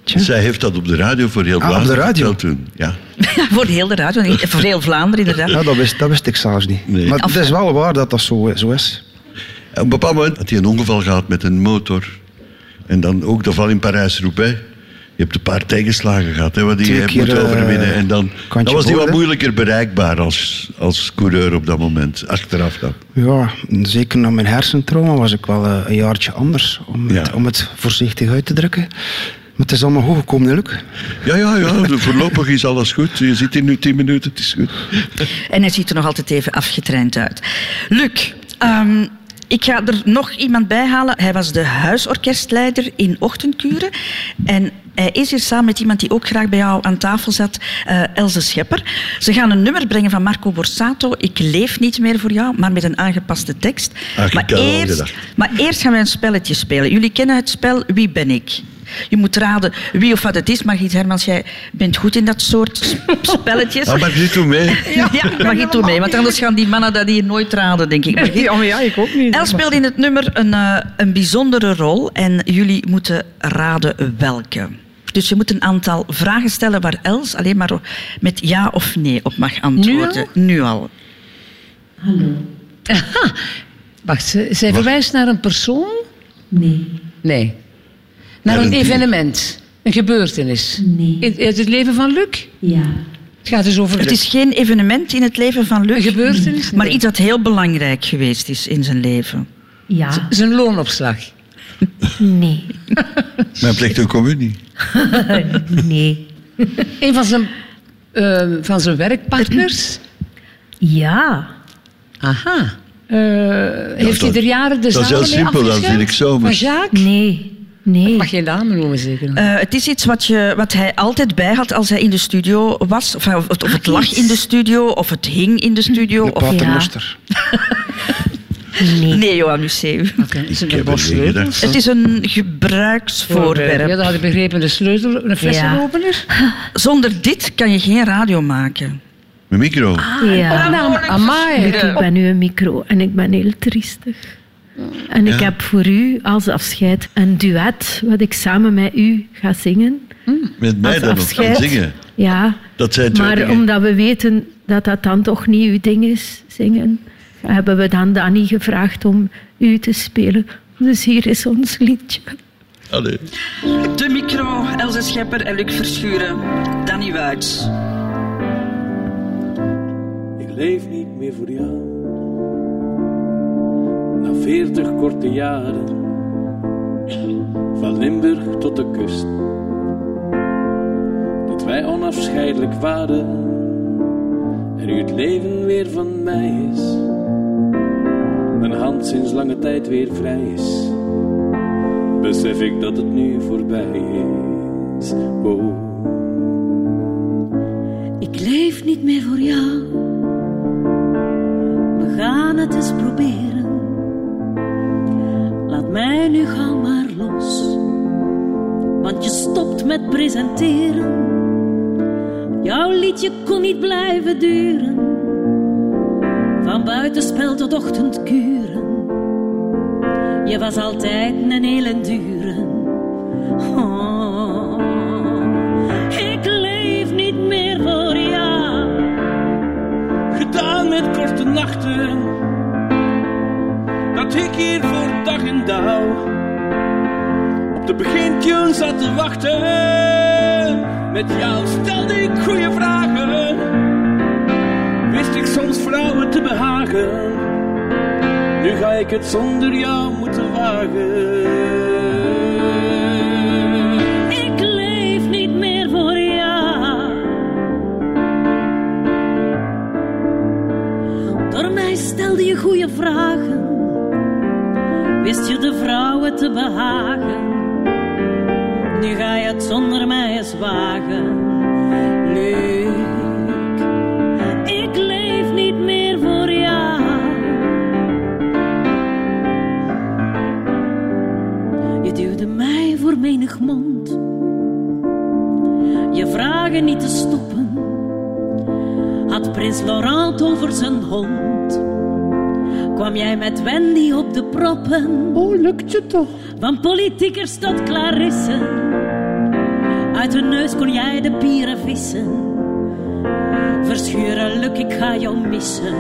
Zij heeft dat op de radio voor heel Ah, op de Vlaanderen radio? verteld toen. Ja. voor heel de radio, voor heel Vlaanderen inderdaad. Ja, dat wist, dat wist ik zelfs niet. Maar het is wel waar dat dat zo, zo is. Op een bepaald moment had hij een ongeval gehad met een motor. En dan ook de val in Parijs-Roubaix. Je hebt een paar tegenslagen gehad, hè, wat je hebt moeten eh, overwinnen. En dan, dan was hij wat moeilijker bereikbaar als, als coureur op dat moment. Achteraf dan. Ja, zeker na mijn hersentrauma was ik wel eh, een jaartje anders, om, het, om het voorzichtig uit te drukken. Maar het is allemaal goed gekomen, hè, Luc. Ja, ja, ja. de- Voorlopig is alles goed. Je zit hier nu tien minuten, het is goed. En hij ziet er nog altijd even afgetraind uit. Luc, ehm, ik ga er nog iemand bij halen. Hij was de huisorkestleider in Ochtendkuren. En hij is hier samen met iemand die ook graag bij jou aan tafel zat, eh Else Schepper. Ze gaan een nummer brengen van Marco Borsato. Ik leef niet meer voor jou, maar met een aangepaste tekst. Ik maar, eerst, maar eerst gaan we een spelletje spelen. Jullie kennen het spel Wie ben ik? Je moet raden wie of wat het is. Margriet Hermans, jij bent goed in dat soort sp- spelletjes. Ah, maar doe mee. Ja, mag je toe mee, want anders gaan die mannen dat hier nooit raden, denk ik. Margriet. Ja, maar ja, ik ook niet. El speelt in het nummer een, eh, een bijzondere rol en jullie moeten raden welke. Dus je moet een aantal vragen stellen waar Els alleen maar met ja of nee op mag antwoorden. Nu al? Aha. Wacht, ze- zij verwijst naar een persoon? Nee. Nee. Naar een een evenement? Een gebeurtenis? Nee. In, in het leven van Luc? Ja. Het gaat dus over Het is geen evenement in het leven van Luc. Een gebeurtenis? Maar iets dat heel belangrijk geweest is in zijn leven. Ja. Zijn loonopslag? Nee. Mijn plicht en communie. nee. Een van zijn, eh, van zijn werkpartners? Ja. Aha. Eh, heeft hij dat- er jaren de dat is heel mee simpel, dat vind ik zomaar. Van Jacques? Nee. Nee. Mag geen namen noemen, zeker? Eh, het is iets wat, je, wat hij altijd bij had als hij in de studio was. Of, of het, of het lag in de studio, of het hing in de studio. De of, paternoster. Nee. Nee, Johan Museeuw. Is het heb een bos sleutels? Het is een gebruiksvoorwerp. Ja, dat had ik begrepen. De sleutel, een flessenopener? Zonder dit kan je geen radio maken. Mijn micro. Ja. Oh, nou, amai. Luc, ik ben nu een micro en ik ben heel triestig. En ik Ja. heb voor u als afscheid een duet wat ik samen met u ga zingen. Met mij Als dan nog gaan zingen. Ja, Dat zijn twee maar dingen. omdat we weten dat dat dan toch niet uw ding is, zingen, hebben we dan Danny gevraagd om u te spelen. Dus hier is ons liedje. Allee. De micro, Else Schepper en Luc Verschuren. Danny Wuits. Ik leef niet meer voor jou. Na veertig korte jaren, van Limburg tot de kust. Dat wij onafscheidelijk waren, en nu het leven weer van mij is. mijn hand sinds lange tijd weer vrij is, besef ik dat het nu voorbij is. Oh. Ik leef niet meer voor jou. We gaan het eens proberen. Mij nu gauw maar los. Want je stopt met presenteren. Jouw liedje kon niet blijven duren. Van buitenspel tot ochtendkuren. Je was altijd een hele dure. Oh, ik leef niet meer voor jou. Gedaan met korte nachten, dat ik hier voor op de begintune zat te wachten. Met jou stelde ik goede vragen, wist ik soms vrouwen te behagen. Nu ga ik het zonder jou moeten wagen. Ik leef Wist je de vrouwen te behagen. Nu ga je het zonder mij eens wagen. Luc, ik leef niet meer voor jou. Je duwde mij voor menig mond. Je vragen niet te stoppen. Had prins Laurent over zijn hond. Kwam jij met Wendy op de proppen? Oh, lukt je toch? Van politiekers tot Clarisse. Uit hun neus kon jij de bieren vissen. Verschuren, luk, ik ga jou missen.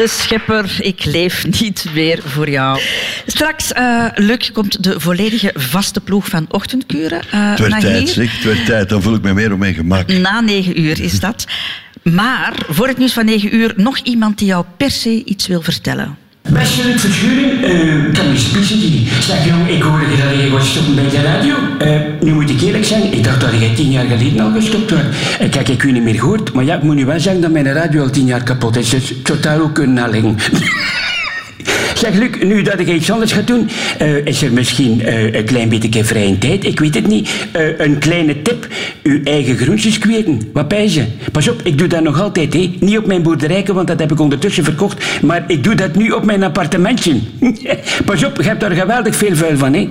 De Schepper. Ik leef niet meer voor jou. Straks, Luc, komt de volledige vaste ploeg van Ochtendkuren eh, Het werd tijd, zeg. Het werd tijd. Dan voel ik me meer op mijn gemak. Na negen uur is dat. Maar voor het nieuws van negen uur nog iemand die jou per se iets wil vertellen. Beste Luc Verschuring, eh kan je spissen die. Zeg jong, ik hoorde dat je was stoppen bij de radio. Eh, nu moet ik eerlijk zijn, ik dacht dat jij tien jaar geleden al gestopt was. Eh, kijk, ik je niet meer gehoord, maar ja, ik moet nu wel zeggen dat mijn radio al tien jaar kapot is. Dus het zou daar ook kunnen naleggen. Zeg Luc, nu dat ik iets anders ga doen, eh, is er misschien eh, een klein beetje vrije tijd, ik weet het niet. Eh, een kleine tip, uw eigen groentjes kweken. Wat pijzen? Pas op, ik doe dat nog altijd, hè. Niet op mijn boerderijken, want dat heb ik ondertussen verkocht, maar ik doe dat nu op mijn appartementje. Pas op, je hebt daar geweldig veel vuil van, hè.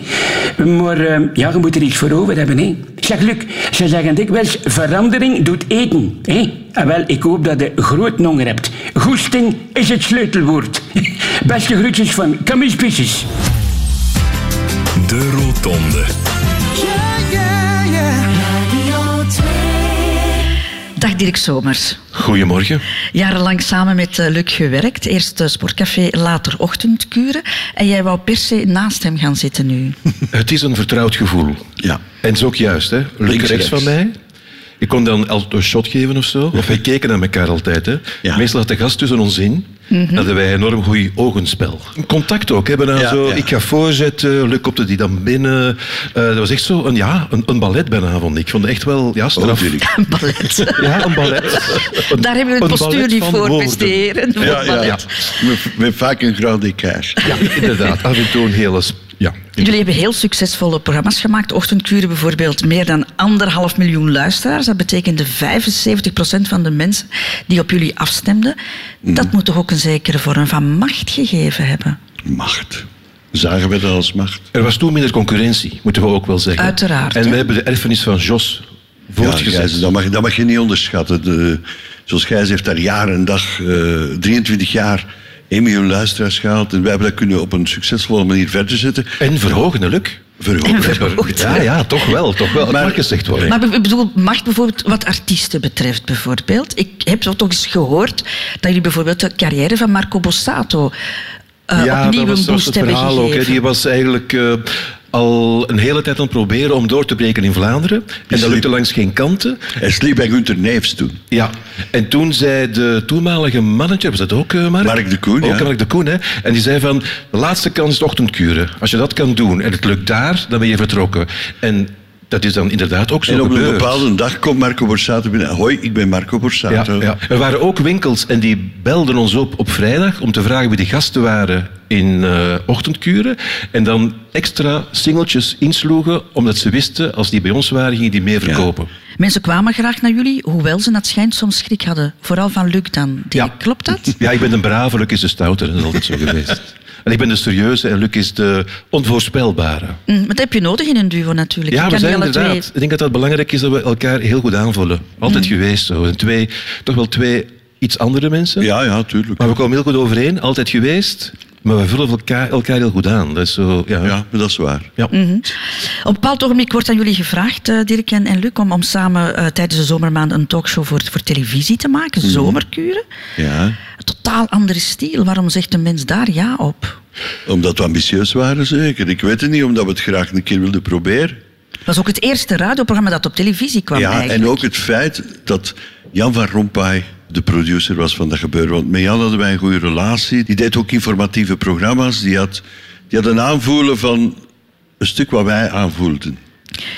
Maar ja, je moet er iets voor over hebben, hè. Zeg Luc, ze zeggen dikwijls, verandering doet eten, hè. En wel, ik hoop dat je groot honger hebt. Goesting is het sleutelwoord. Beste groetjes van Camus Pisses. De Rotonde. Radio 2. Dag Dirk Somers. Goedemorgen. Jarenlang samen met eh, Luc gewerkt. Eerst eh, sportcafé, later ochtendkuren. En jij wou per se naast hem gaan zitten nu. Het is een vertrouwd gevoel. Ja. En het is ook juist, hè. Luc rechts van mij. Ik kon dan altijd een shot geven of zo. Of wij keken naar elkaar altijd. Hè. Meestal had de gast tussen ons in. Mhm. Hadden wij enorm goed ogenspel. Contact ook. Ja, zo, ja. Ik ga voorzetten, Luc kopte die dan binnen. Eh, dat was echt zo een, ja, een, een ballet bijna, vond ik. Ik vond het echt wel ja, straf. Een ballet. Ja, een ballet. Een- Daar hebben we het een postuur niet van voor, woorden. beste heren. Voor Ja, ja, ja. Met, met vaak een grand écart. Ja, inderdaad. Af en toe een hele... Ja. Jullie hebben heel succesvolle programma's gemaakt. Ochtendkuren bijvoorbeeld meer dan anderhalf miljoen luisteraars. Dat betekende 75% van de mensen die op jullie afstemden. Mhm. Dat moet toch ook een zekere vorm van macht gegeven hebben? Macht. Zagen we dat als macht. Er was toen minder concurrentie, moeten we ook wel zeggen. Uiteraard, En hè? we hebben de erfenis van Jos voortgezet. Ja, dat, mag, dat mag je niet onderschatten. De, zoals Gijs heeft daar jaar en dag, eh 23 jaar, 1 miljoen luisteraars gehaald. En wij hebben dat kunnen op een succesvolle manier verder zetten. En verhogen, hè, Luc? Verhogen. Ja, ja, toch wel. Toch wel. Het mag gezegd worden. Maar ik bedoel, macht bijvoorbeeld wat artiesten betreft bijvoorbeeld. Ik heb zo toch eens gehoord dat jullie bijvoorbeeld de carrière van Marco Bossato eh, ja, opnieuw dat was, een dat was boost het hebben verhaal ook. gegeven. Hè. Die was eigenlijk eh, al een hele tijd aan het proberen om door te breken in Vlaanderen. En dat lukte langs geen kanten. Hij sliep bij Gunter Neefs toen. Ja, en toen zei de toenmalige manager, was dat ook eh, Mark? Mark de Koen, Ook ja. Mark de Koen, hè. En die zei van, de laatste kans is de ochtendkuren. Als je dat kan doen en het lukt daar, dan ben je vertrokken. En dat is dan inderdaad ook zo En op een bepaalde dag komt Marco Borsato binnen. Hoi, ik ben Marco Ja, Borsato. ja. Er waren ook winkels en die belden ons op op vrijdag om te vragen wie de gasten waren in eh, ochtendkuren. En dan extra singeltjes insloegen, omdat ze wisten, als die bij ons waren, gingen die meer verkopen. Mensen kwamen graag naar jullie, hoewel ze het schijnt soms schrik hadden. Vooral van Luc dan. Die- Klopt dat? Ja, ik ben een brave, Luc is de stoute, dat is altijd zo geweest. En ik ben de serieuze en Luc is de onvoorspelbare. Mm, maar dat heb je nodig in een duo natuurlijk. Ja, Je we zijn inderdaad. twee- Ik denk dat het belangrijk is dat we elkaar heel goed aanvullen. Altijd Mhm. geweest zo. En twee, toch wel twee iets andere mensen. Ja, ja, tuurlijk. Maar we komen heel goed overeen, altijd geweest. Maar we vullen elkaar, elkaar heel goed aan. Dat is zo, ja. Ja, dat is waar. Ja. Mhm. Op een bepaald ogenblik wordt aan jullie gevraagd, eh, Dirk en, en Luc, om, om samen eh, tijdens de zomermaanden een talkshow voor, voor televisie te maken. Mhm. Zomerkuren. Ja. Totaal andere stijl. Waarom zegt een mens daar ja op? Omdat we ambitieus waren, zeker. Ik weet het niet, omdat we het graag een keer wilden proberen. Het was ook het eerste radioprogramma dat op televisie kwam ja, eigenlijk. en ook het feit dat Jan van Rompuy de producer was van dat gebeuren. Want met Jan hadden wij een goede relatie. Die deed ook informatieve programma's. Die had, die had een aanvoelen van een stuk wat wij aanvoelden.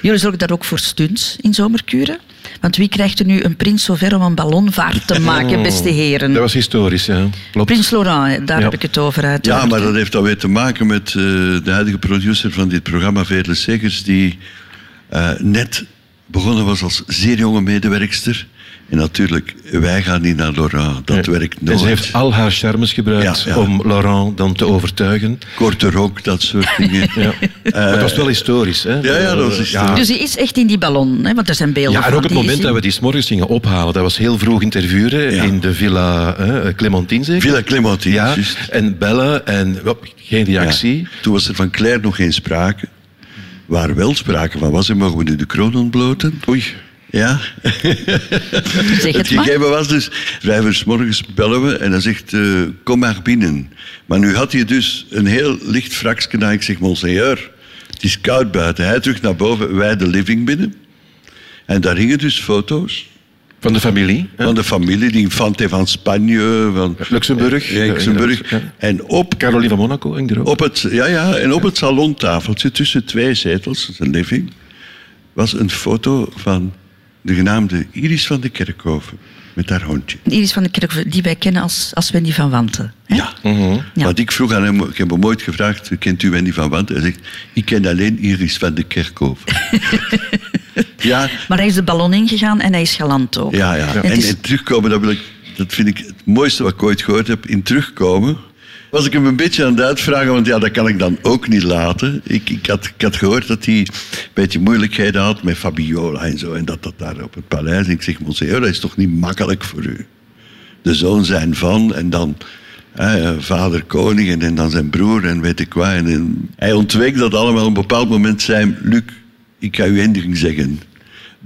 Jullie zorgen daar ook voor stunts in zomerkuren. Want wie krijgt er nu een prins zover om een ballonvaart te maken, Oh, beste heren? Dat was historisch, ja. Klopt. Prins Laurent, daar Ja. heb ik het over uit. Ja, maar dat heeft dan weer te maken met eh, de huidige producer van dit programma, Veerle Segers, die eh, net begonnen was als zeer jonge medewerkster. En natuurlijk, wij gaan niet naar Laurent. Dat werkt En nooit. ze heeft al haar charmes gebruikt Ja, ja. om Laurent dan te overtuigen. Korte rok, dat soort dingen. Ja. Maar het was wel historisch, hè? Ja, ja, dat was historisch. Dus hij is echt in die ballon, hè? want er zijn beelden Ja, en ook het moment dat we die s'morgens gingen ophalen, dat was heel vroeg interviewen in de Villa hè, Clementine, zeker? Villa Clementine, Ja, juist. en bellen en hop, geen reactie. Ja. Toen was er van Claire nog geen sprake. Waar wel sprake van was, en mogen we nu de kroon ontbloten? Oei. Ja. Zeg het gegeven was dus, vijf uur 's morgens bellen we en hij zegt, eh, kom maar binnen. Maar nu had hij dus een heel licht fraksje aan. Ik zeg, monseigneur, het is koud buiten. Hij terug naar boven, wij de living binnen. En daar hingen dus foto's. Van de familie? Van de familie, die Infante van Spanje, van Luxemburg. Ja, Luxemburg. Ja. En op, Caroline van Monaco hing er ook. op het, ja, ja, en op het salontafeltje tussen twee zetels, dat is een living, was een foto van de genaamde Iris van de Kerkhoven met haar hondje. Iris van de Kerk, die wij kennen als, als Wendy van Wanten. hè? Ja. Ja. Want ik vroeg aan hem, ik heb hem ooit gevraagd, kent u Wendy van Wanten? Hij zegt, ik ken alleen Iris van de Kerkhoven. ja, Maar hij is de ballon ingegaan en hij is galant ook. Ja, ja. Het En, is- en terugkomen, dat, wil ik, dat vind ik het mooiste wat ik ooit gehoord heb. In terugkomen was ik hem een beetje aan het uitvragen, want ja, dat kan ik dan ook niet laten. Ik, ik, had, ik had gehoord dat hij een beetje moeilijkheden had met Fabiola en zo. En dat dat daar op het paleis. En ik zeg, monseigneur, dat is toch niet makkelijk voor u? De zoon zijn van en dan hè, vader koning en, dan zijn broer en weet ik wat. En, hij ontweek dat allemaal. Op een bepaald moment zei Luc, ik ga u één ding zeggen.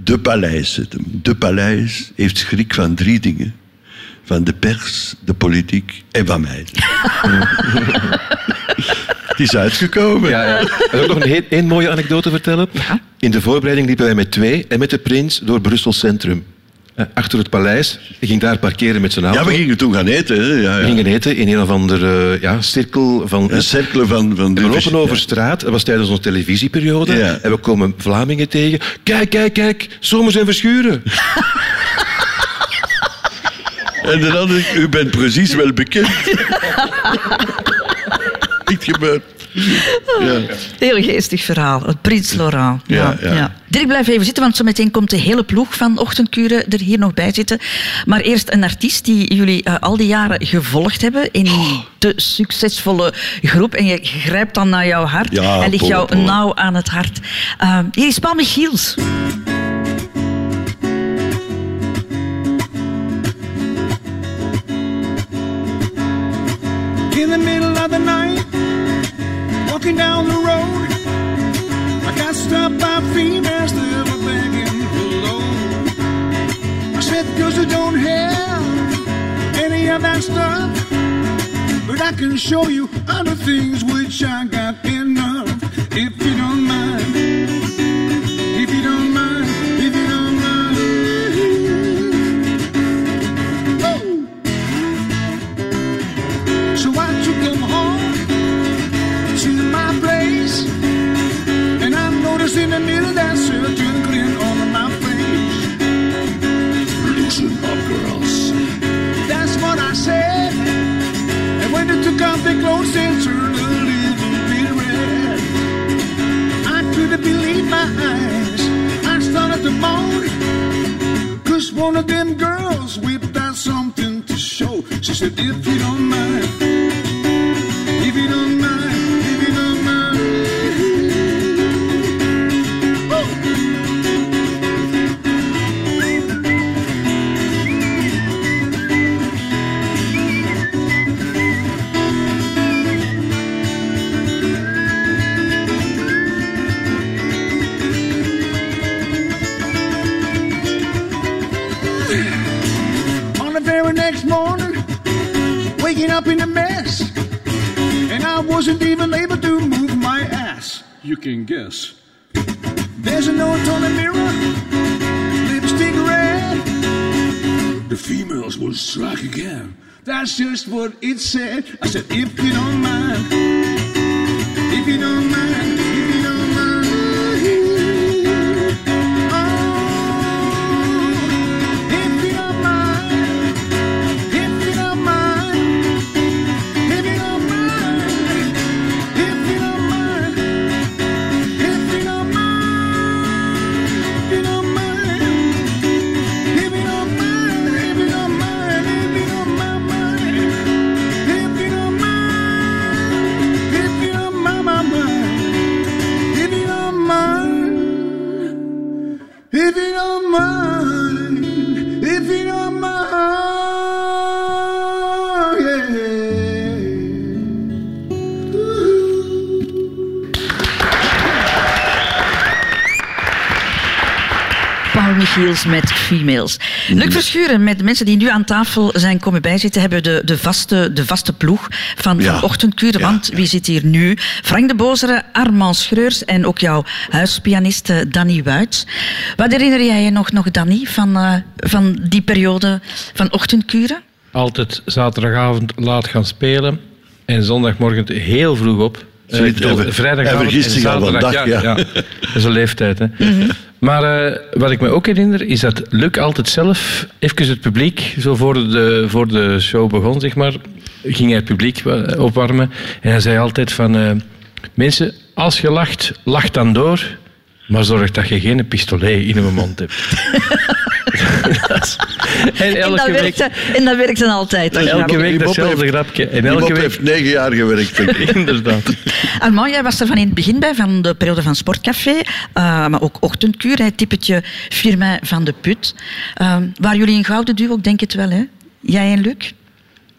De paleis zit hem. De paleis heeft schrik van drie dingen. Van de pers, de politiek en van mij. Het is uitgekomen. Ja, ja. Ik wil ook nog een heel- één mooie anekdote vertellen. In de voorbereiding liepen wij met twee en met de prins door Brussel Centrum. Eh, Achter het paleis. Ik ging daar parkeren met zijn auto. Ja, we gingen toen gaan eten. Hè? Ja, We ja. gingen eten in een of andere ja, cirkel van... Een cirkel van... van En we de- lopen over straat, dat was tijdens onze televisieperiode, Ja. en we komen Vlamingen tegen. Kijk, kijk, kijk, zomers en verschuren. En dan had ik, u bent precies wel bekend. Echt gebeurd. Ja. Heel geestig verhaal. Het Prins Laurent. Ja, Ja, ja. Dirk, blijf even zitten, want zo meteen komt de hele ploeg van Ochtendkuren er hier nog bij zitten. Maar eerst een artiest die jullie eh, al die jaren gevolgd hebben in de succesvolle groep. En je grijpt dan naar jouw hart. Ja, Hij ligt jou nauw aan het hart. Eh, hier is Paul Michiels. Walking down the road. I got stopped by females that were begging for low. I said, cause I don't have any of that stuff, but I can show you other things which I got one of them girls whipped out something to show. She said, if you don't There's a note on the mirror, lipstick red. The females will strike again. That's just what it said. I said, if you don't Michiels met Females. Luc Verschuren, met de mensen die nu aan tafel zijn komen bijzitten, hebben de, de, vaste, de vaste ploeg van, Ja. Ochtendkuren. Want wie zit hier nu? Frank de Bozere, Armand Schreurs en ook jouw huispianist eh, Danny Wuits. Wat herinner jij je nog, nog Danny, van, eh, van die periode van Ochtendkuren? Altijd zaterdagavond laat gaan spelen en zondagmorgen heel vroeg op. Eh, bedoel, vrijdagavond en zaterdag, dag, ja. Dat is een leeftijd, hè. Maar eh, wat ik me ook herinner, is dat Luc altijd zelf even het publiek, zo voor de, voor de show begon, zeg maar, ging hij het publiek wa- opwarmen. En hij zei altijd van, eh, mensen, als je lacht, lach dan door, maar zorg dat je geen pistolet in je mond hebt. en En elke dat, week, werkte, en dat werkte altijd. dat elke week heeft- grapje. En elke week heeft negen jaar gewerkt. Inderdaad. Armand, jij was er van in het begin bij, van de periode van Sportcafé, eh, maar ook Ochtendkuur, het typetje Firmin van de Put. Eh, waren jullie een gouden duo? Denk het wel, hè? Jij en Luc?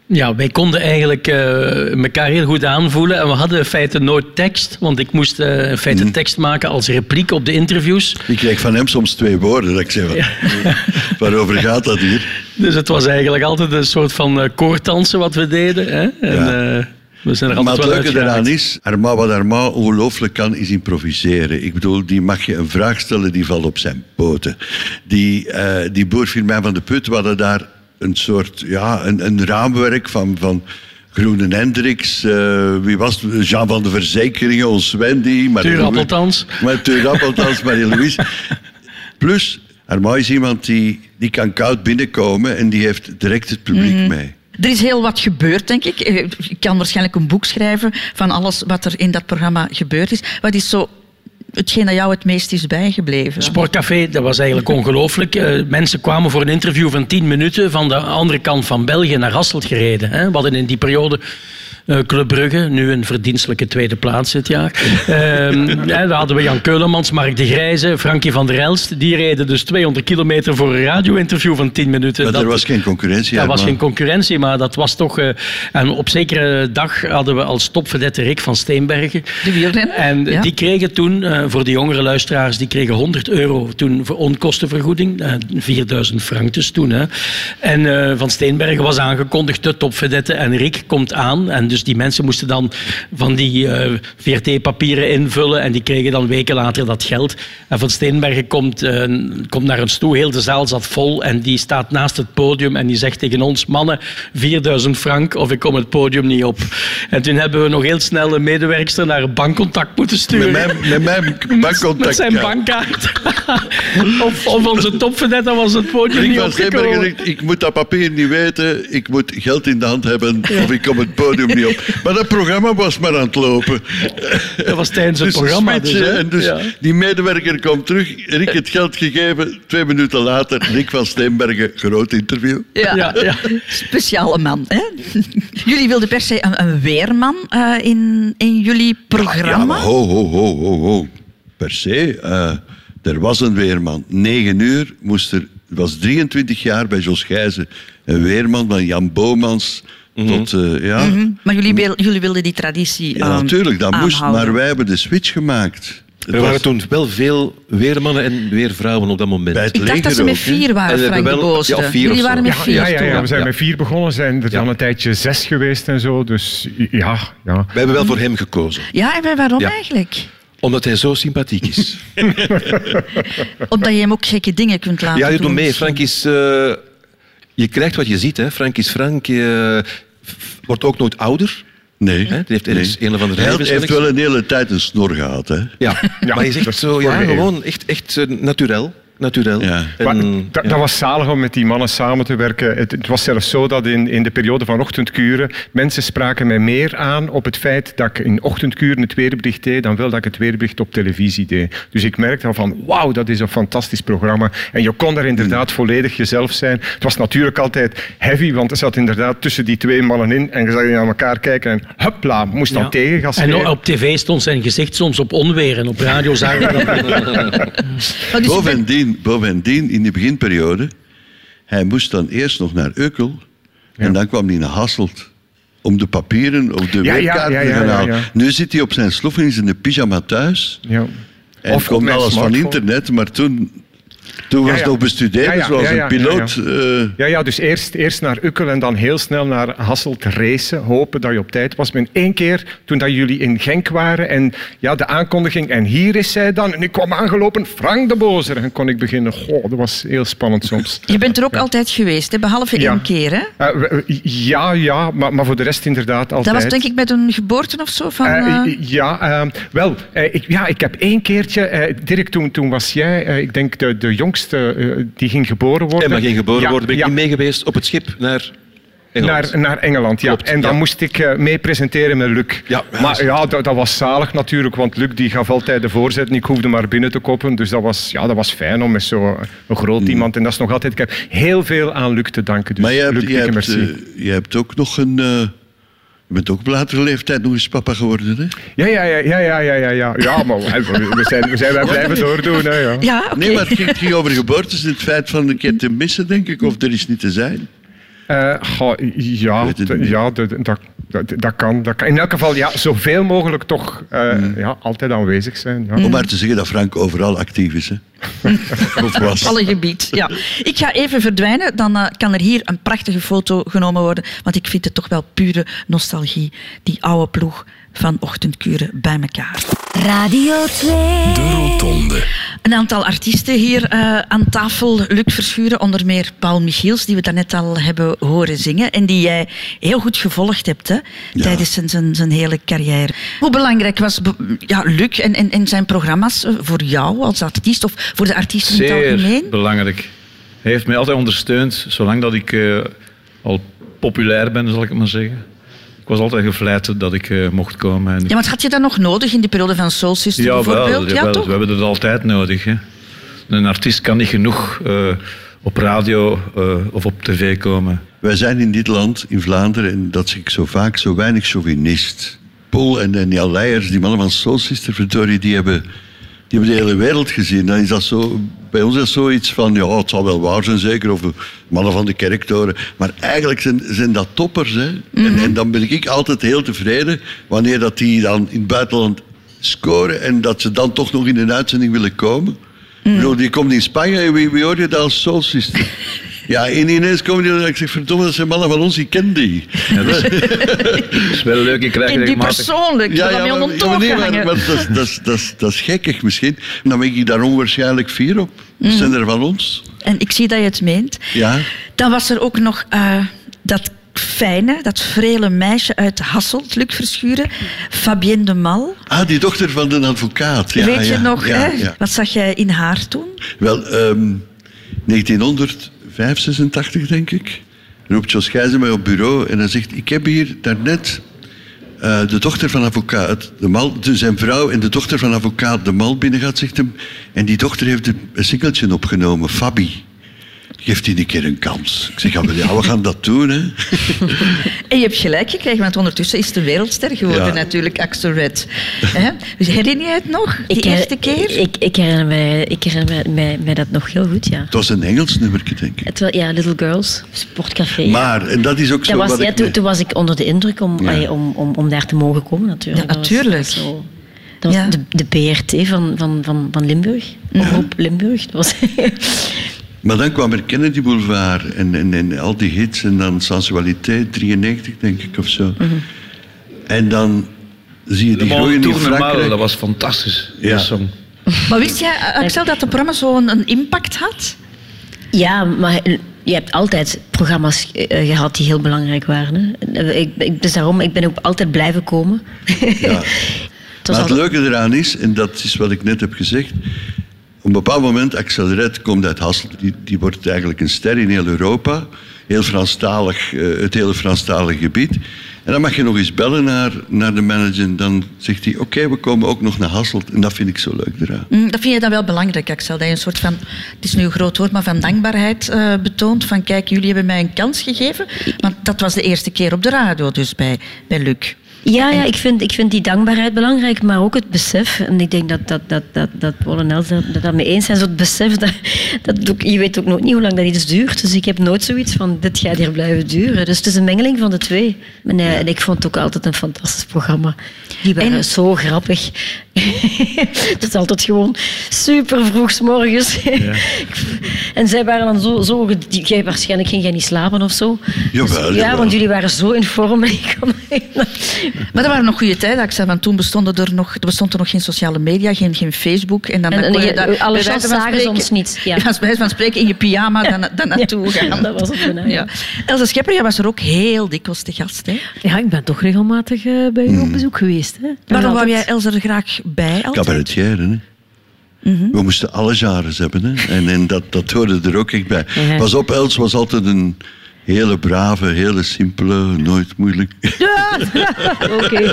Ja, wij konden eigenlijk eh, elkaar heel goed aanvoelen. En we hadden in feite nooit tekst. Want ik moest eh, in feite tekst maken als repliek op de interviews. Ik kreeg van hem soms twee woorden. Dat ik zei, wat- waarover gaat dat hier? Dus het was eigenlijk altijd een soort van eh koordansen wat we deden. Hè? En, Ja. we zijn er Maar het leuke daaraan is, Armand, wat Armand ongelooflijk kan, is improviseren. Ik bedoel, die mag je een vraag stellen, die valt op zijn poten. Die, die boer Firmin van de Put, we hadden daar een soort, ja, een, een raamwerk van... van Groene Hendricks, eh, wie was het? Jean van de Verzekeringen, ons Wendy. Tuur Appeltans. Maar Tuur Appeltans, Marie-Louise. Plus, Armand is iemand die, die kan koud binnenkomen en die heeft direct het publiek Mhm. mee. Er is heel wat gebeurd, denk ik. Eh, Ik kan waarschijnlijk een boek schrijven van alles wat er in dat programma gebeurd is. Wat is zo hetgeen dat jou het meest is bijgebleven? Sportcafé, dat was eigenlijk ongelooflijk. Eh, mensen kwamen voor een interview van 10 minuten van de andere kant van België naar Hasselt gereden. Hè. In die periode eh, Club Brugge, nu een verdienstelijke tweede plaats dit jaar. Ehm, ja, daar hadden we Jan Keulemans, Mark de Grijze, Frankie van der Elst. Die reden dus 200 kilometer voor een radio-interview van 10 minuten. Maar Dat- er was geen concurrentie. er was geen concurrentie, maar dat was toch... eh, en op zekere dag hadden we als topverdette Rick van Steenbergen. De wielrenner, En ja. die kregen toen, eh, voor de jongere luisteraars, die kregen 100 euro toen voor onkostenvergoeding. eh, 4000 frank dus toen. Hè. En eh, Van Steenbergen was aangekondigd, de topverdette. En Rick komt aan. En dus die mensen moesten dan van die eh, VRT-papieren invullen. En die kregen dan weken later dat geld. En Van Steenbergen komt, eh, komt naar ons toe. Heel de zaal zat vol. En die staat naast het podium. En die zegt tegen ons, mannen, 4000 frank of ik kom het podium niet op. En toen hebben we nog heel snel een medewerkster naar een bankcontact moeten sturen. Met mijn, met mijn bankcontact. Met zijn bankkaart. of, of onze topverdette was het podium Rick niet van Steenbergen opgekomen. ik moet dat papier niet weten, ik moet geld in de hand hebben of ik kom het podium niet op. Maar dat programma was maar aan het lopen. Dat was tijdens het Dus programma. dus, hè. en dus Ja. die medewerker komt terug, Rick het geld gegeven, twee minuten later, Rick van Steenbergen, groot interview. Ja, speciale man. Hè? Jullie wilden per se een, een weerman eh, in, in jullie programma. Ja, ho, ho, ho, ho, ho. Per se. eh, er was een weerman. Negen uur moest er... Het was 23 jaar bij Jos Gijzen. Een weerman van Jan Bomans tot... eh, ja. Mhm. Maar jullie, wil- jullie wilden die traditie ja, ehm, natuurlijk, dat moest. Maar wij hebben de switch gemaakt. Het Er waren toen wel veel weermannen en weervrouwen op dat moment. Bij het Ik dacht dat ze met vier waren, En we Frank de hebben wel- Boosde. ja, vier of Jullie zo. waren met vier Ja, ja, ja, we zijn Ja. met vier begonnen, zijn er dan een tijdje zes geweest en zo. Dus ja, ja. Wij hebben wel voor hem gekozen. Ja, en waarom Ja. eigenlijk? Omdat hij zo sympathiek is. Omdat je hem ook gekke dingen kunt laten ja, je doen. doet mee. Frank is... eh, je krijgt wat je ziet. Hè. Frank is Frank. eh, wordt ook nooit ouder. Nee. Hè. Die heeft nee. een of andere Hij rijbewijs heeft wel een hele tijd een snor gehad. Hè? Ja, maar je zegt zo, ja, gewoon echt, echt eh, naturel. Naturel. Ja. En, dat, ja. dat was zalig om met die mannen samen te werken. Het, het was zelfs zo dat in, in de periode van ochtendkuren mensen spraken mij meer aan op het feit dat ik in ochtendkuren het weerbericht deed dan wel dat ik het weerbericht op televisie deed. Dus ik merkte al van, wauw, dat is een fantastisch programma. En je kon daar inderdaad volledig jezelf zijn. Het was natuurlijk altijd heavy, want er zat inderdaad tussen die twee mannen in en je zag je naar elkaar kijken en hupla, moest dan Ja. tegengas En op tv stond zijn gezicht soms op onweer en op radio zagen we dat. Bovendien, bovendien, in die beginperiode, hij moest dan eerst nog naar Ukkel en dan kwam hij naar Hasselt om de papieren of de Ja, ja, te gaan halen. Nu zit hij op zijn sloffen in zijn pyjama thuis Ja. en Of komt alles van internet, maar toen, toen was het ja. nog ja, zoals ja, ja, een piloot. ja, eh, Ja, ja, dus eerst, eerst naar Ukkel en dan heel snel naar Hasselt racen. Hopen dat je op tijd was. Maar één keer toen dat jullie in Genk waren en ja, de aankondiging. En hier is zij dan. En ik kwam aangelopen, Frank de Bozer. En kon ik beginnen. Goh, dat was heel spannend soms. Je bent er ook altijd geweest, hè? behalve Ja. één keer. Hè? Eh, ja, ja, maar, maar voor de rest inderdaad altijd. Dat was denk ik met een geboorte of zo van... Eh, ja, wel, ik, ja, ik heb één keertje, eh, Dirk, toen, toen was jij, eh, ik denk de, de jongste, eh, die ging geboren worden. En maar geen geboren Ja, worden, ben ik ja. niet mee geweest op het schip naar Engeland. Naar, naar Engeland, ja. Klopt, en dan ja. moest ik eh, mee presenteren met Luc. Ja, maar ja, dat, dat was zalig natuurlijk, want Luc die gaf altijd de voorzet en ik hoefde maar binnen te koppen. Dus dat was, ja, dat was fijn om met zo'n een groot iemand... En dat is nog altijd... Ik heb heel veel aan Luc te danken. Dus maar je Luc, hebt, je, hebt, eh, je hebt ook nog een... je bent ook op latere leeftijd nog eens papa geworden, hè? Ja, ja, ja, ja, ja, ja, ja, ja. Ja, maar we, zijn, we zijn wij blijven doordoen, hè, ja. Ja, oké. Nee, maar het ging, het ging over geboortes en het feit van een keer te missen, denk ik, of er is niet te zijn. Eh, goh, ja, ja dat, dat, dat, kan, dat kan. In elk geval, ja, zoveel mogelijk toch eh, ja, altijd aanwezig zijn. Ja. Om maar te zeggen dat Frank overal actief is, hè? of was. alle gebied. Ja. Ik ga even verdwijnen, dan eh, kan er hier een prachtige foto genomen worden. Want ik vind het toch wel pure nostalgie, die oude ploeg van ochtendkuren bij elkaar. Radio 2. De Rotonde. Een aantal artiesten hier eh, aan tafel. Luc Verschuren, onder meer Paul Michiels, die we daarnet al hebben horen zingen. En die jij heel goed gevolgd hebt hè, tijdens zijn, zijn, zijn hele carrière. Hoe belangrijk was ja, Luc en, en, en zijn programma's eh, voor jou als artiest of voor de artiesten in het Zeer algemeen? belangrijk. Hij heeft mij altijd ondersteund, zolang dat ik eh, al populair ben, zal ik het maar zeggen. Ik was altijd gevleid dat ik eh, mocht komen. En Ja, maar had je dat nog nodig in die periode van Soul Sister Jawel, bijvoorbeeld? ja, toch? we hebben het altijd nodig. Hè. Een artiest kan niet genoeg eh, op radio eh, of op tv komen. Wij zijn in dit land, in Vlaanderen, en dat zeg ik zo vaak, zo weinig chauvinist. Paul en, en Jan Leijers, die mannen van Soul Sister, verdorie, die hebben, die hebben de hele wereld gezien. Dan is dat zo, bij ons is zoiets van, ja, het zal wel waar zijn zeker, of mannen van de kerktoren. Maar eigenlijk zijn, zijn dat toppers. Hè? en, en dan ben ik altijd heel tevreden wanneer dat die dan in het buitenland scoren en dat ze dan toch nog in een uitzending willen komen. Ik bedoel, die komt in Spanje en wie, wie hoor je dat als Soul Sister? Ja, en ineens komen die ik zeg, verdomme, dat zijn mannen van ons, ik ken die. Ja, dat, is, dat is wel leuk, ik krijg die persoonlijk, ja, ja, maar, maar, dat, dat, dat, dat is gekkig misschien. Dan ben ik daar onwaarschijnlijk fier op. Mm. Zijn er van ons. En ik zie dat je het meent. Ja. Dan was er ook nog eh, dat fijne, dat vrele meisje uit Hasselt, Luc Verschuren, Fabienne de Mal. Ah, die dochter van de advocaat. Ja, Weet je nog, hè? wat zag jij in haar toen? Wel, ehm, 1900 586 86 denk ik. En roept Jos Gijzen mij op bureau en hij zegt, ik heb hier daarnet uh, de dochter van advocaat, de mal, dus zijn vrouw en de dochter van advocaat de mal binnen gaat, zegt hem. En die dochter heeft een singeltje opgenomen, Fabi. Geeft die een keer een kans. Ik zeg, ja, we gaan dat doen, hè. En je hebt gelijk gekregen, want ondertussen is een wereldster geworden Ja. natuurlijk, Axel Red. Hè? Dus herinner je het nog, die Ik, her- eerste keer? Ik, ik herinner, mij, ik herinner mij, mij, mij dat nog heel goed, ja. Het was een Engels nummertje, denk ik. Het was, ja, Little Girls, sportcafé. ja. Maar, en dat is ook Dat zo was, wat ja, ik... toen, was ik onder de indruk om, om, om, om daar te mogen komen, natuurlijk. Ja, Dat was- natuurlijk. Dat was, zo- dat was de, de BRT van, van, van, van Limburg. Omroep Limburg. Dat was Maar dan kwam er Kennedy Boulevard en, en, en al die hits en dan Sensualiteit, 93 denk ik of zo. En dan zie je die Monde groeien in Frankrijk. dat was fantastisch. die Ja. song. Maar wist jij, Axel, dat het programma zo'n een impact had? Ja, maar je hebt altijd programma's eh, gehad die heel belangrijk waren. Hè. Ik, ik, dus daarom, ik ben ook altijd blijven komen. Ja. Maar het altijd- leuke eraan is, en dat is wat ik net heb gezegd. Op een bepaald moment, Red komt uit Hasselt. Die, wordt eigenlijk een ster in heel Europa. Heel Franstalig, eh, het hele Franstalige gebied. En dan mag je nog eens bellen naar, naar de manager. En dan zegt hij, oké, we komen ook nog naar Hasselt. En dat vind ik zo leuk eraan. Mm, Dat vind je dan wel belangrijk, Axel, dat je een soort van, het is nu groot woord, maar van dankbaarheid eh, betoont. Van kijk, jullie hebben mij een kans gegeven. Want dat was de eerste keer op de radio, dus bij, bij Luc. Ja, ja ik, vind, ik vind die dankbaarheid belangrijk, maar ook het besef. En ik denk dat, dat, dat, dat, dat Paul en Els dat, dat, mee eens zijn. Zo het besef, dat, dat ook, je weet ook nooit niet hoe lang dat iets duurt. Dus ik heb nooit zoiets van, dit gaat hier blijven duren. Dus het is een mengeling van de twee. En, eh, en ik vond het ook altijd een fantastisch programma. Die waren zo grappig. het is altijd gewoon super vroeg morgens. en zij waren dan zo... zo jij, waarschijnlijk ging jij niet slapen of zo. Jawel, ja, jawel. want jullie waren zo in vorm. Maar dat waren nog goede tijden, want toen bestonden er nog, er bestond er nog geen sociale media, geen, geen Facebook. En dan En- en kon je daar, alle bij zagen ze ons niet, ja. bij wijze van spreken in je pyjama dan, dan naartoe Ja, gaan. dat was het bijna, ja. Ja. Elsa Schepper, jij was er ook heel dikwijls te gast. Hè? Ja, ik ben toch regelmatig eh, bij u op bezoek geweest. Hè? Waarom wou jij Elsa er graag bij? altijd? Cabaretier, hè. Mhm. We moesten alle genres hebben. Hè? En, en dat, dat hoorde er ook echt bij. Pas op, Els was altijd een hele brave, hele simpele, nooit moeilijk. Ja, oké.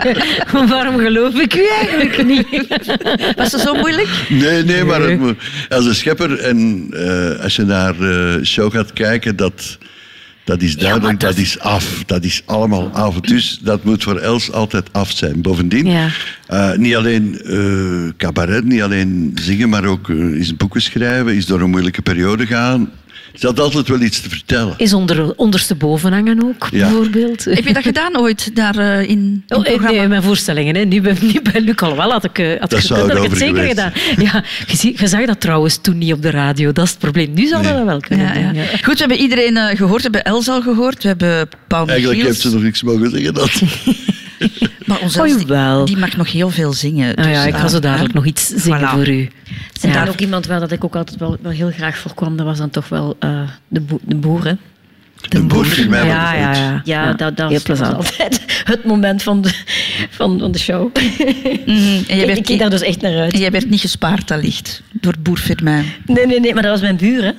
Waarom geloof ik u eigenlijk niet? Was ze zo moeilijk? Nee, nee, maar het als een schepper en eh, als je naar eh show gaat kijken, dat, dat is duidelijk, dat... is af. Dat is allemaal af. Dus dat moet voor Els altijd af zijn. Bovendien, Ja. eh, niet alleen eh, cabaret, niet alleen zingen, maar ook eh, is boeken schrijven, is door een moeilijke periode gaan. Ze had altijd wel iets te vertellen. Is onder, ondersteboven hangen ook, Ja. bijvoorbeeld. Heb je dat gedaan ooit daar eh, in, in het Oh, eh, programma? nee, mijn voorstellingen. Hè. Nu, bij, nu bij Luc al wel had ik, eh, had Dat ik, zou had ik het zeker geweest. gedaan. Ja, je, zie- je zag dat trouwens toen niet op de radio. Dat is het probleem. Nu zou dat wel kunnen Ja, doen. ja. Goed, we hebben iedereen eh, gehoord. We hebben Els al gehoord. We hebben Paul Eigenlijk Michiels. heeft ze nog niks mogen zeggen. Dat. Maar onze Oh, die, mag nog heel veel zingen. Ja, Dus, ik ga zo dadelijk nog iets zingen Voilà. voor u. En Ja. daar ook iemand wel dat ik ook altijd wel, wel heel graag voorkwam, dat was dan toch wel eh, de, boer, de boeren. Een boer viel mij Ja, ja, ja. Ja, Ja, dat, dat was altijd het moment van de, van, van de show. En jij ik, werd, ik keek daar dus echt naar uit. en jij werd niet gespaard, allicht, door Boer Firmijn. Nee, nee, nee, maar dat was mijn buur, hè.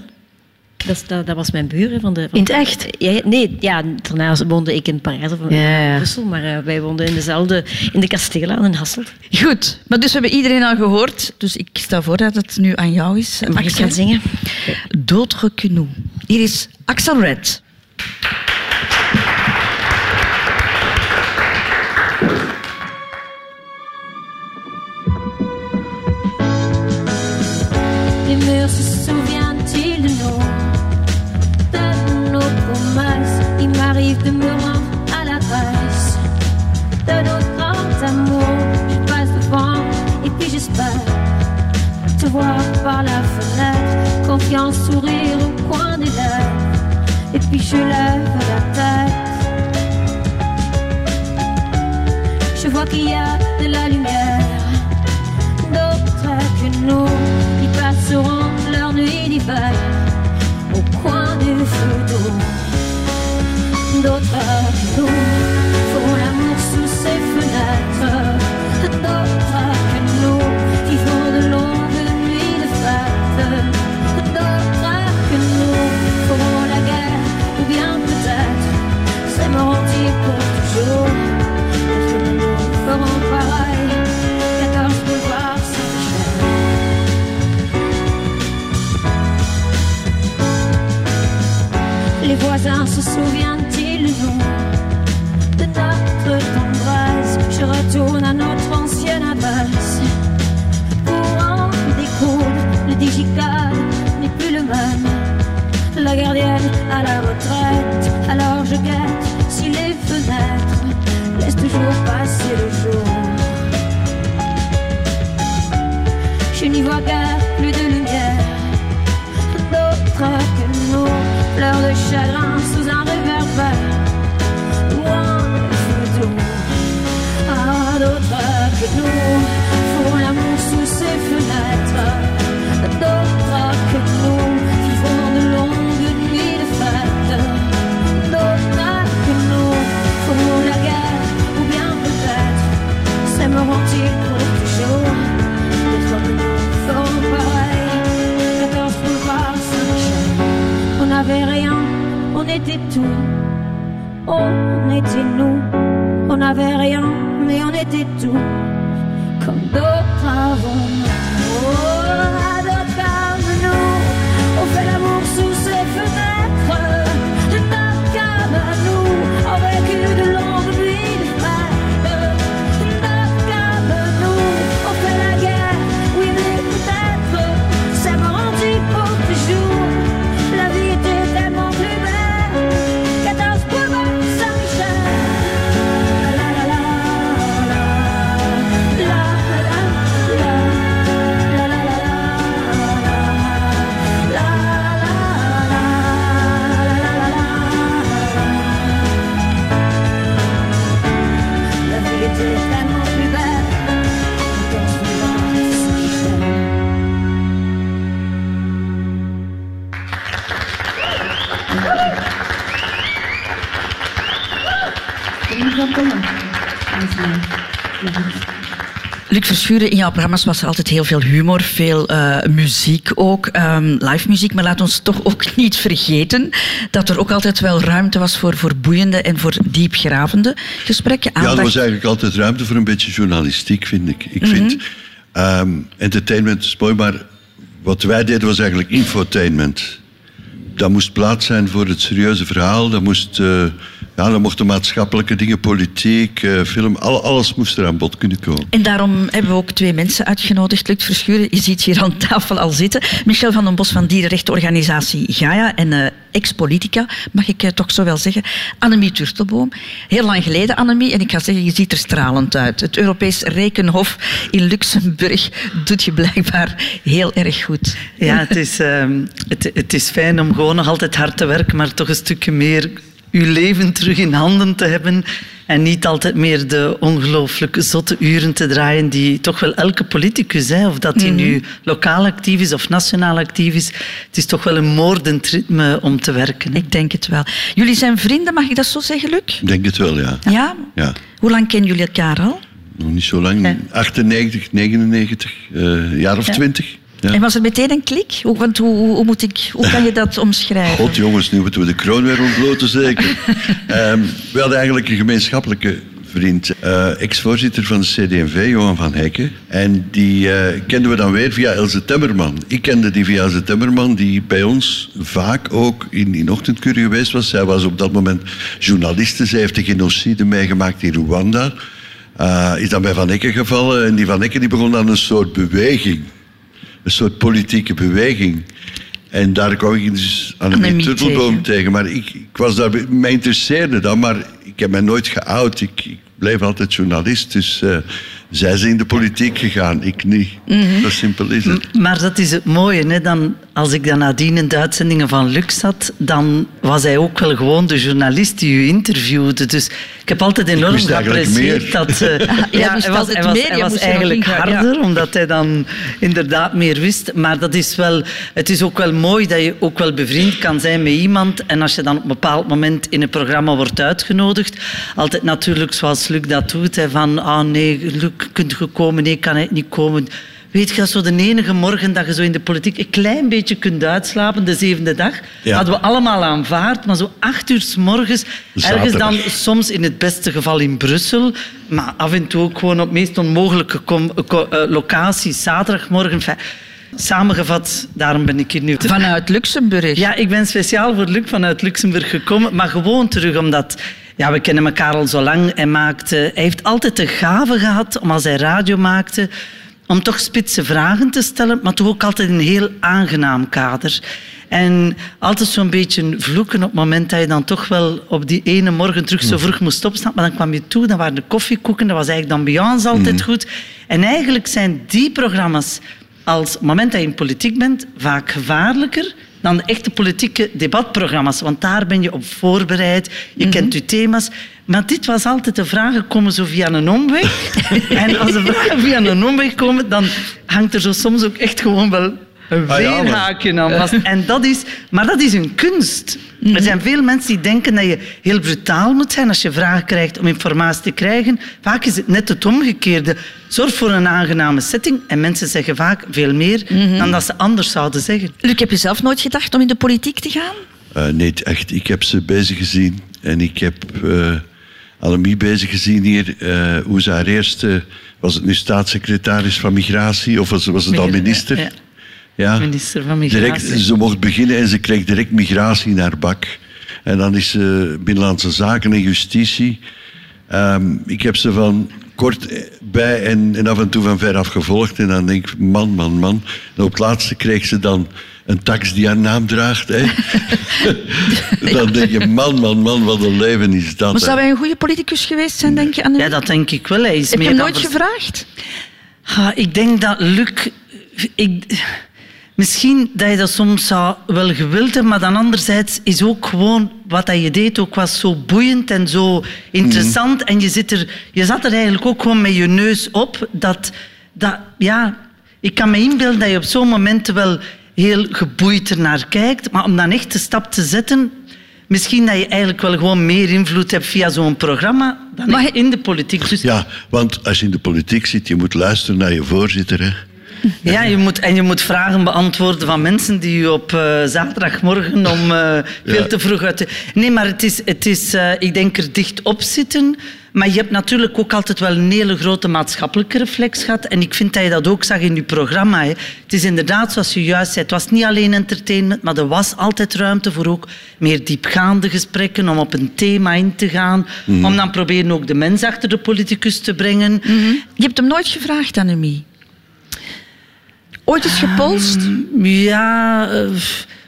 Dat, is- dat, dat was mijn buren van de... Van In het echt? Ja, nee, ja, daarna woonde ik in Parijs of in Ja, ja. Brussel, maar eh, wij woonden in dezelfde, in de kasteellaan in Hasselt. Goed, maar dus we hebben iedereen al gehoord. Dus ik stel voor dat het nu aan jou is. Mag ik gaan zingen? D'autres que nous. Hier is Axel Red. Les voir par la fenêtre Confiance, sourire au coin des lèvres Et puis je lève la tête Je vois qu'il y a de la lumière d'autres que nous qui passeront leur nuit d'hiver au coin du feu d'eau. D'autres In jouw programma's was er altijd heel veel humor, veel eh, muziek ook, ehm, live muziek. Maar laat ons toch ook niet vergeten dat er ook altijd wel ruimte was voor, voor boeiende en voor diepgravende gesprekken. Ja, er was eigenlijk altijd ruimte voor een beetje journalistiek, vind ik. Ik Mhm. vind ehm, entertainment is mooi, maar wat wij deden was eigenlijk infotainment. Dat moest plaats zijn voor het serieuze verhaal. Dat moest, eh, ja, dan mochten maatschappelijke dingen, politiek, eh, film, al, alles moest er aan bod kunnen komen. En daarom hebben we ook twee mensen uitgenodigd. Luc Verschuren, je ziet hier aan tafel al zitten. Michel van den Bos van dierenrechtenorganisatie Gaia en eh, ex-politica, mag ik eh, toch zo wel zeggen. Annemie Turtelboom. Heel lang geleden, Annemie, en ik ga zeggen, je ziet er stralend uit. Het Europees Rekenhof in Luxemburg doet je blijkbaar heel erg goed. Ja, het is, ehm, het, het is fijn om gewoon nog altijd hard te werken, maar toch een stukje meer uw leven terug in handen te hebben. En niet altijd meer de ongelooflijk zotte uren te draaien die toch wel elke politicus, hè, of dat hij Mhm. nu lokaal actief is of nationaal actief is, het is toch wel een moordend ritme om te werken. Ik denk het wel. Jullie zijn vrienden, mag ik dat zo zeggen, Luc? Ik denk het wel, ja. Ja? ja. Hoe lang kennen jullie elkaar al? Nog niet zo lang. 98, 99, eh, een jaar of Ja. En was er meteen een klik? Hoe, want hoe, hoe, moet ik, hoe kan je dat omschrijven? God jongens, nu moeten we de kroon weer ontbloten zeker. Ehm, we hadden eigenlijk een gemeenschappelijke vriend, eh, ex-voorzitter van de CD&V, Johan van Hekken. En die eh, kenden we dan weer via Ilse Temmerman. Ik kende die via Ilse Temmerman, die bij ons vaak ook in, in ochtendkuren geweest was. Zij was op dat moment journaliste. Zij heeft de genocide meegemaakt in Rwanda. Eh, is dan bij Van Hekken gevallen. En die Van Hekken die begon dan een soort beweging. Een soort politieke beweging. En daar kwam ik dus Annemie Annemie Turtelboom tegen. Maar ik, ik was daar, mij interesseerde dat, maar ik heb mij nooit geout. Ik, ik bleef altijd journalist. Dus eh, zij is in de politiek gegaan, ik niet. Mhm. Zo simpel is het. Maar dat is het mooie. Hè? Dan, als ik dan nadien in de uitzendingen van Lux zat, dan was hij ook wel gewoon de journalist die u interviewde. Dus ik heb altijd enorm geapprecieerd dat... eh, ja, hij was, hij was, meer, hij was eigenlijk ja. harder, omdat hij dan inderdaad meer wist. Maar dat is wel, het is ook wel mooi dat je ook wel bevriend kan zijn met iemand. En als je dan op een bepaald moment in een programma wordt uitgenodigd, altijd natuurlijk zoals Luc dat doet, hè, van ah nee, Luc, kunt je komen? Nee, kan hij niet komen? Weet je, zo de enige morgen dat je zo in de politiek een klein beetje kunt uitslapen, de zevende dag, Ja. hadden we allemaal aanvaard. Maar zo acht uur s morgens, ergens dan soms in het beste geval in Brussel, maar af en toe ook gewoon op meest onmogelijke co- eh, locaties, zaterdagmorgen. Samengevat, daarom ben ik hier nu. Vanuit Luxemburg? Ja, ik ben speciaal voor Luc vanuit Luxemburg gekomen, maar gewoon terug omdat... Ja, we kennen elkaar al zo lang. Hij, maakte, hij heeft altijd de gave gehad om als hij radio maakte om toch spitse vragen te stellen, maar toch ook altijd in een heel aangenaam kader. En altijd zo'n beetje vloeken op het moment dat je dan toch wel op die ene morgen terug zo vroeg moest opstaan. Maar dan kwam je toe, dan waren de koffiekoeken, dat was eigenlijk de ambiance altijd goed. En eigenlijk zijn die programma's, als het moment dat je in politiek bent, vaak gevaarlijker dan de echte politieke debatprogramma's. Want daar ben je op voorbereid, je kent je thema's. Maar dit was altijd de vragen komen zo via een omweg. en als de vragen via een omweg komen, dan hangt er zo soms ook echt gewoon wel een Ah veerhaakje aan vast. En dat is, maar dat is een kunst. Er zijn veel mensen die denken dat je heel brutaal moet zijn als je vragen krijgt om informatie te krijgen. Vaak is het net het omgekeerde. Zorg voor een aangename setting. En mensen zeggen vaak veel meer dan dat ze anders zouden zeggen. Luc, heb je zelf nooit gedacht om in de politiek te gaan? Eh, nee, echt. Ik heb ze bezig gezien. En ik heb eh Annemie bezig gezien hier. eh, hoe ze haar eerste... Was het nu staatssecretaris van Migratie? Of was, was het al minister? Ja. Ja. Minister van Migratie. Direct, ze mocht beginnen en ze kreeg direct migratie in haar bak. En dan is ze Binnenlandse Zaken en Justitie. Ehm, ik heb ze van kort bij en, en af en toe van ver af gevolgd. En dan denk ik, man, man, man. En op het laatste kreeg ze dan een tax die haar naam draagt. Hè. dan denk je, man, man, man, wat een leven is dat. Maar zou hij een goede politicus geweest zijn, denk je, Annemie? Ja, dat denk ik wel. Hij is Heb je hem nooit gevraagd? Ah, ik denk dat Luc... Ik, misschien dat je dat soms zou wel gewild hebben, maar dan anderzijds is ook gewoon wat dat je deed ook was zo boeiend en zo interessant. En je, zit er, je zat er eigenlijk ook gewoon met je neus op. Dat, dat, ja, ik kan me inbeelden dat je op zo'n momenten wel heel geboeid ernaar kijkt. Maar om dan echt de stap te zetten... Misschien dat je eigenlijk wel gewoon meer invloed hebt via zo'n programma dan in de politiek. Dus Ja, want als je in de politiek zit, je moet luisteren naar je voorzitter. Hè. Ja, je moet, en je moet vragen beantwoorden van mensen die je op eh, zaterdagmorgen om eh, veel Ja. te vroeg uit... de- Nee, maar het is, het is eh, ik denk er dicht op zitten. Maar je hebt natuurlijk ook altijd wel een hele grote maatschappelijke reflex gehad. En ik vind dat je dat ook zag in je programma. Hè. Het is inderdaad, zoals je juist zei, het was niet alleen entertainment, maar er was altijd ruimte voor ook meer diepgaande gesprekken, om op een thema in te gaan. Mhm. Om dan proberen ook de mens achter de politicus te brengen. Je hebt hem nooit gevraagd, Annemie. Ooit eens gepolst? Ja, eh,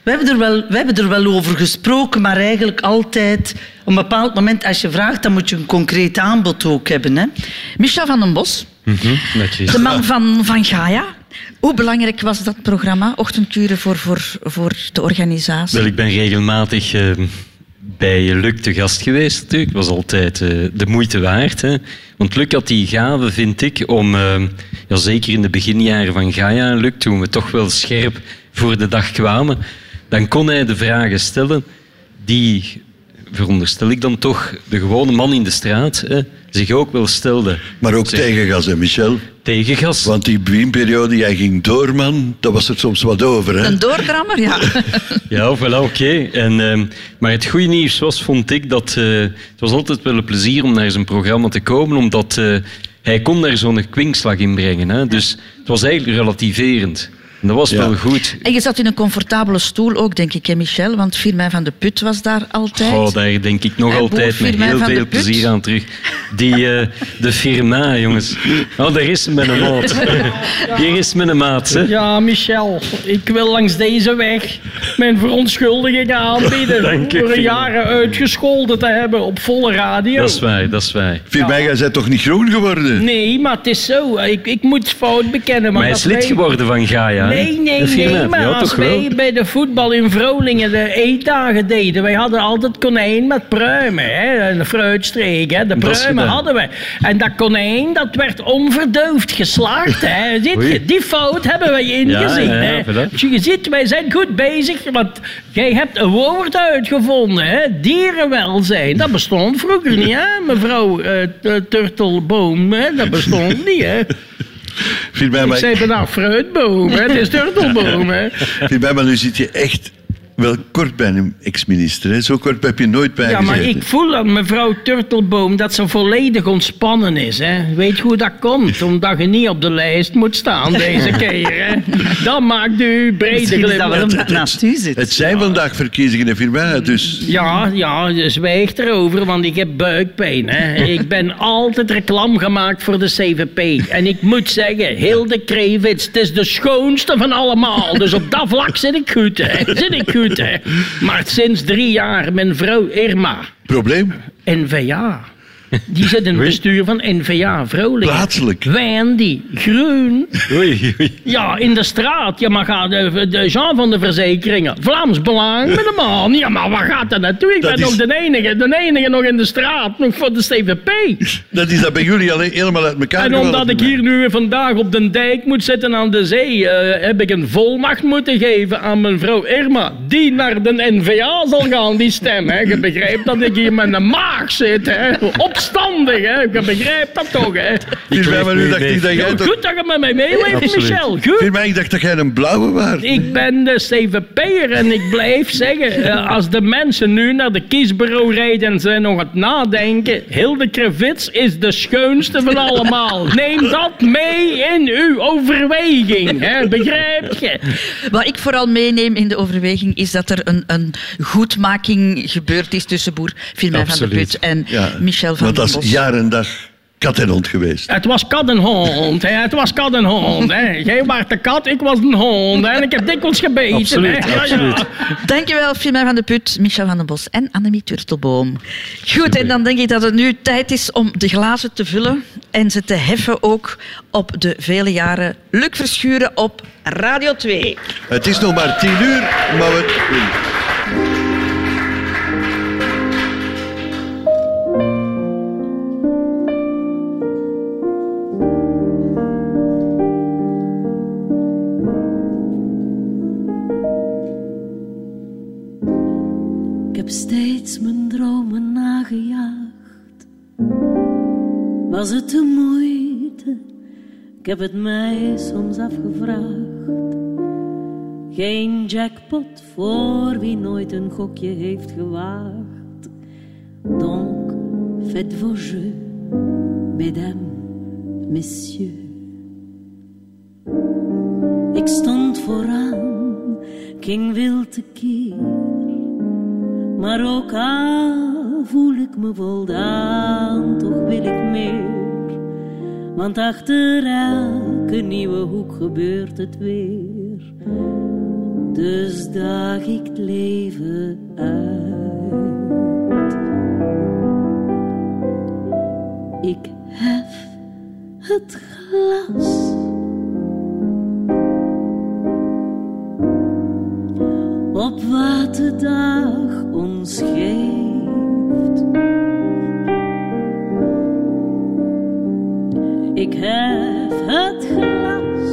we hebben, er wel, we hebben er wel over gesproken, maar eigenlijk altijd... Op een bepaald moment, als je vraagt, dan moet je een concreet aanbod ook hebben. Hè? Michel van den Bos, netjes. de man van, van Gaia. Hoe belangrijk was dat programma, Ochtendkuren, voor, voor, voor de organisatie? Wel, ik ben regelmatig eh, bij Luc te gast geweest natuurlijk. Het was altijd eh, de moeite waard. Hè. Want Luc had die gave, vind ik, om... eh, ja, zeker in de beginjaren van Gaia en Luc, toen we toch wel scherp voor de dag kwamen, dan kon hij de vragen stellen die, veronderstel ik dan toch, de gewone man in de straat hè, zich ook wel stelde. Maar ook Zeg, tegengas, hè, Michel? Tegengas. Want die beginperiode, jij ging door, man, dat was er soms wat over. Hè? Een doordrammer, ja. Ja, voilà, oké. En, ehm, maar het goede nieuws was, vond ik, dat eh, het was altijd wel een plezier om naar zijn programma te komen, omdat eh, hij kon daar zo'n kwinkslag in brengen. Hè? Dus het was eigenlijk relativerend. Dat was wel goed. En je zat in een comfortabele stoel ook, denk ik, hè, Michel? Want Firmijn van de Put was daar altijd. Oh, daar denk ik nog En altijd met heel veel Put. plezier aan terug. Die, eh, de firma, jongens. Oh, daar is mijn maat. Hier is mijn maat. Hè. Ja, Michel, ik wil langs deze weg mijn verontschuldiging aanbieden. Dank voor Firmin. jaren uitgescholden te hebben op volle radio. Dat is waar, dat is waar. Firmijn, jij bent toch niet groen geworden? Nee, maar het is zo. Ik, ik moet fout bekennen. Maar hij is lid wij- geworden van Gaia. Nee, nee, De nee, maar ja, als wel? wij bij de voetbal in Vrolingen de eetdagen deden, wij hadden altijd konijn met pruimen, hè, een fruitstreek, hè, de pruimen hadden wij. En dat konijn, dat werd onverdoofd geslacht, hè. Ziet je, die fout hebben wij ingezien, Ja, ja, ja, hè. Dus je ziet, wij zijn goed bezig, want jij hebt een woord uitgevonden, hè, dierenwelzijn. Dat bestond vroeger niet, hè, mevrouw T- Turtelboom, hè, dat bestond niet, hè. Firmijn, Ik maar, zei bijna fruitboom, hè, het is turtelboom, hè. Firmijn, maar nu zit je echt wel kort bij een ex-minister. Zo kort heb je nooit bij Ja, maar gezeten. ik voel aan mevrouw Turtelboom dat ze volledig ontspannen is. Hè. Weet je hoe dat komt? Omdat je niet op de lijst moet staan deze keer. Hè. Dat maakt u brede Misschien is dat wel glimlach. omdat naast u zit. Het zijn vandaag verkiezingen in Firmijn, dus... Ja, ja, zwijg erover, want ik heb buikpijn. Hè. Ik ben altijd reclame gemaakt voor de CVP. En ik moet zeggen, Hilde Krevits, het is de schoonste van allemaal. Dus op dat vlak zit ik goed, hè. Zit ik goed, hè. Maar sinds drie jaar, mijn vrouw Irma, Probleem? NVA. Die zit in het bestuur van NVA Vrolijk. Plaatselijk. Wendy, groen. Oei, oei. Ja, in de straat. Ja, maar gaat de, de Jean van de Verzekeringen. Vlaams Belang met de man. Ja, maar waar gaat dat naartoe? Ik Dat ben is- nog de enige, de enige nog in de straat. Nog voor de CVP. Dat is dat bij jullie alleen helemaal uit elkaar En omdat ik hier nu vandaag op de dijk moet zitten aan de zee, eh, heb ik een volmacht moeten geven aan mijn vrouw Irma, die naar de NVA zal gaan, die stem. Hè. Je begrijpt dat ik hier met een maag zit, hè. Opstandig. Hè. Je begrijpt dat toch, hè. Firmijn, maar nu dacht ik dat jij Ja, toch... Goed dat je met mij meeleeft. Michel. Goed. Firmijn, ik dacht dat jij een blauwe was. Ik ben de CVP'er en ik blijf zeggen, eh, als de mensen nu naar de kiesbureau rijden en zijn nog aan het nadenken, Hilde Krevits is de schoonste van allemaal. Neem dat mee in uw overweging, hè? begrijp je? Wat ik vooral meeneem in de overweging is dat er een, een goedmaking gebeurd is tussen boer Firmijn van de Absoluut. Put en Ja, Michel van Want dat is jaar en dag kat en hond geweest. Het was kat en hond, hè? het was kat en hond. Hè? Jij was de kat, ik was een hond hè? en ik heb dikwijls gebeten. Absoluut, hè? Ja, ja. absoluut. Dankjewel, Firmijn van de Put, Michel van den Bos en Annemie Turtelboom. Goed, en dan denk ik dat het nu tijd is om de glazen te vullen en ze te heffen ook op de vele jaren Luc Verschuren op Radio 2. Het is nog maar tien uur, maar we... heb steeds mijn dromen nagejaagd. Was het de moeite? Ik heb het mij soms afgevraagd. Geen jackpot voor wie nooit een gokje heeft gewaagd. Donc, faites vos jeux, mesdames, messieurs. Ik stond vooraan, ging wild tekeer. Maar ook al voel ik me voldaan, toch wil ik meer. Want achter elke nieuwe hoek gebeurt het weer. Dus daag ik het leven uit. Ik hef het glas. op wat de dag ons geeft. Ik hef het glas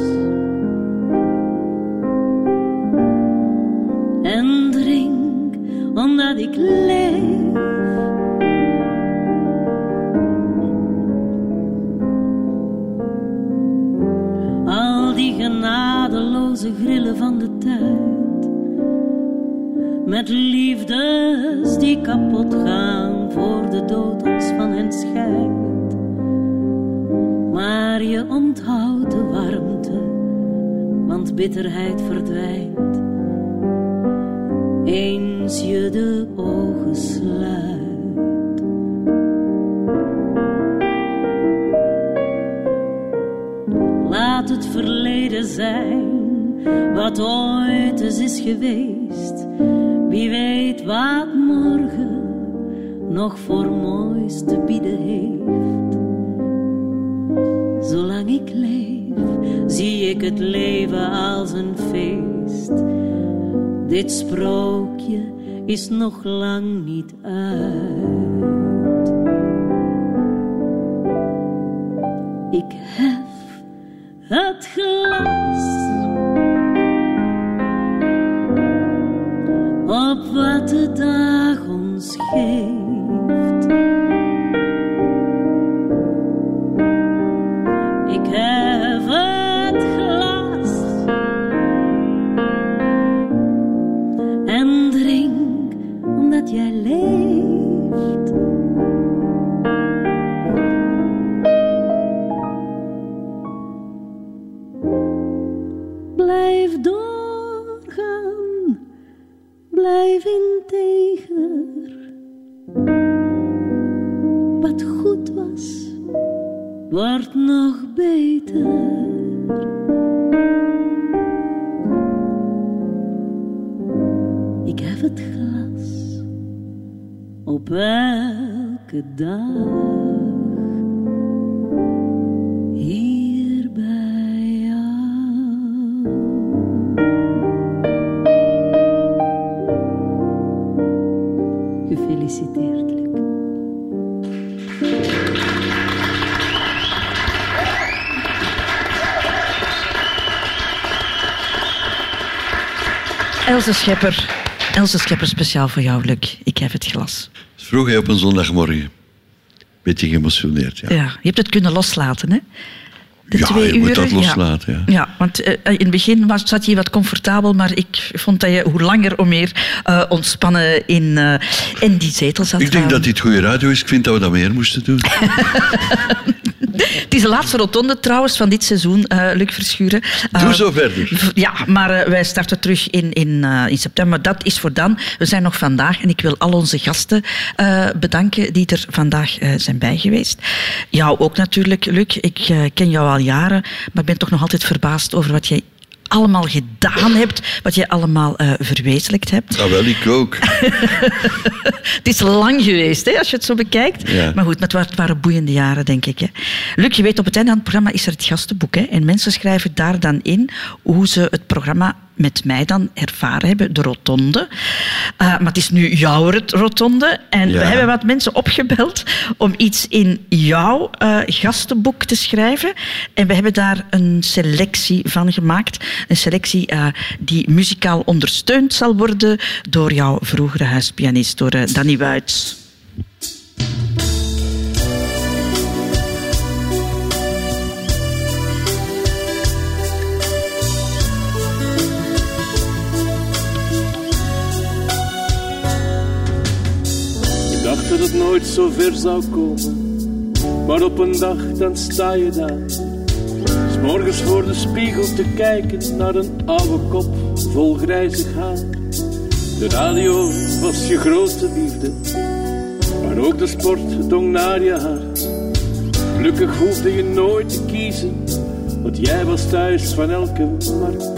en drink omdat ik leef. pauze grillen van de tijd. Met liefdes die kapot gaan voor de dood ons van hen scheidt. Maar je onthoudt de warmte, want bitterheid verdwijnt. Eens je de ogen sluit. Laat het verleden zijn wat ooit is geweest. Wie weet wat morgen nog voor moois te bieden heeft. Zolang ik leef, zie ik het leven als een feest. Dit sprookje is nog lang niet uit. Ik hef het glas wordt nog beter. Ik heb het glas op elke dag. Gefeliciteerd, Else Schepper. Else Schepper, speciaal voor jou, Luc. Ik heb het glas. Vroeg hij op een zondagmorgen. Beetje geëmotioneerd, ja. Ja. je hebt het kunnen loslaten, hè? De Ja, twee je moet dat loslaten, ja. Ja, want eh, in het begin was, zat je wat comfortabel, maar ik vond dat je hoe langer hoe meer eh, ontspannen in, eh, in die zetel zat. Ik denk Eh, dat dit goede radio is. Ik vind dat we dat meer moesten doen. Het is de laatste rotonde trouwens van dit seizoen, eh Luc Verschuren. Doe Eh, zo verder. Ja, maar eh, wij starten terug in, in, in september. Dat is voor dan. We zijn nog vandaag en ik wil al onze gasten bedanken die er vandaag zijn bij geweest. Jou ook natuurlijk, Luc. Ik ken jou al jaren, maar ik ben toch nog altijd verbaasd over wat jij allemaal gedaan hebt, wat je allemaal eh, verwezenlijkt hebt. Ah, wel, ik ook. Het is lang geweest, hè, als je het zo bekijkt. Ja. Maar goed, maar het waren boeiende jaren, denk ik. Hè. Luc, je weet, op het einde van het programma is er het gastenboek. Hè, en mensen schrijven daar dan in hoe ze het programma met mij dan ervaren hebben, de rotonde. Eh, maar het is nu jouw rot- rotonde. En Ja. we hebben wat mensen opgebeld om iets in jouw eh, gastenboek te schrijven. En we hebben daar een selectie van gemaakt. Een selectie eh, die muzikaal ondersteund zal worden door jouw vroegere huispianist, door Danny Wuits. Nooit zo ver zou komen. Maar op een dag dan sta je daar. S morgens voor de spiegel te kijken naar een oude kop vol grijzig haar. De radio was je grote liefde. Maar ook de sport dong naar je hart. Gelukkig hoefde je nooit te kiezen. Want jij was thuis van elke markt.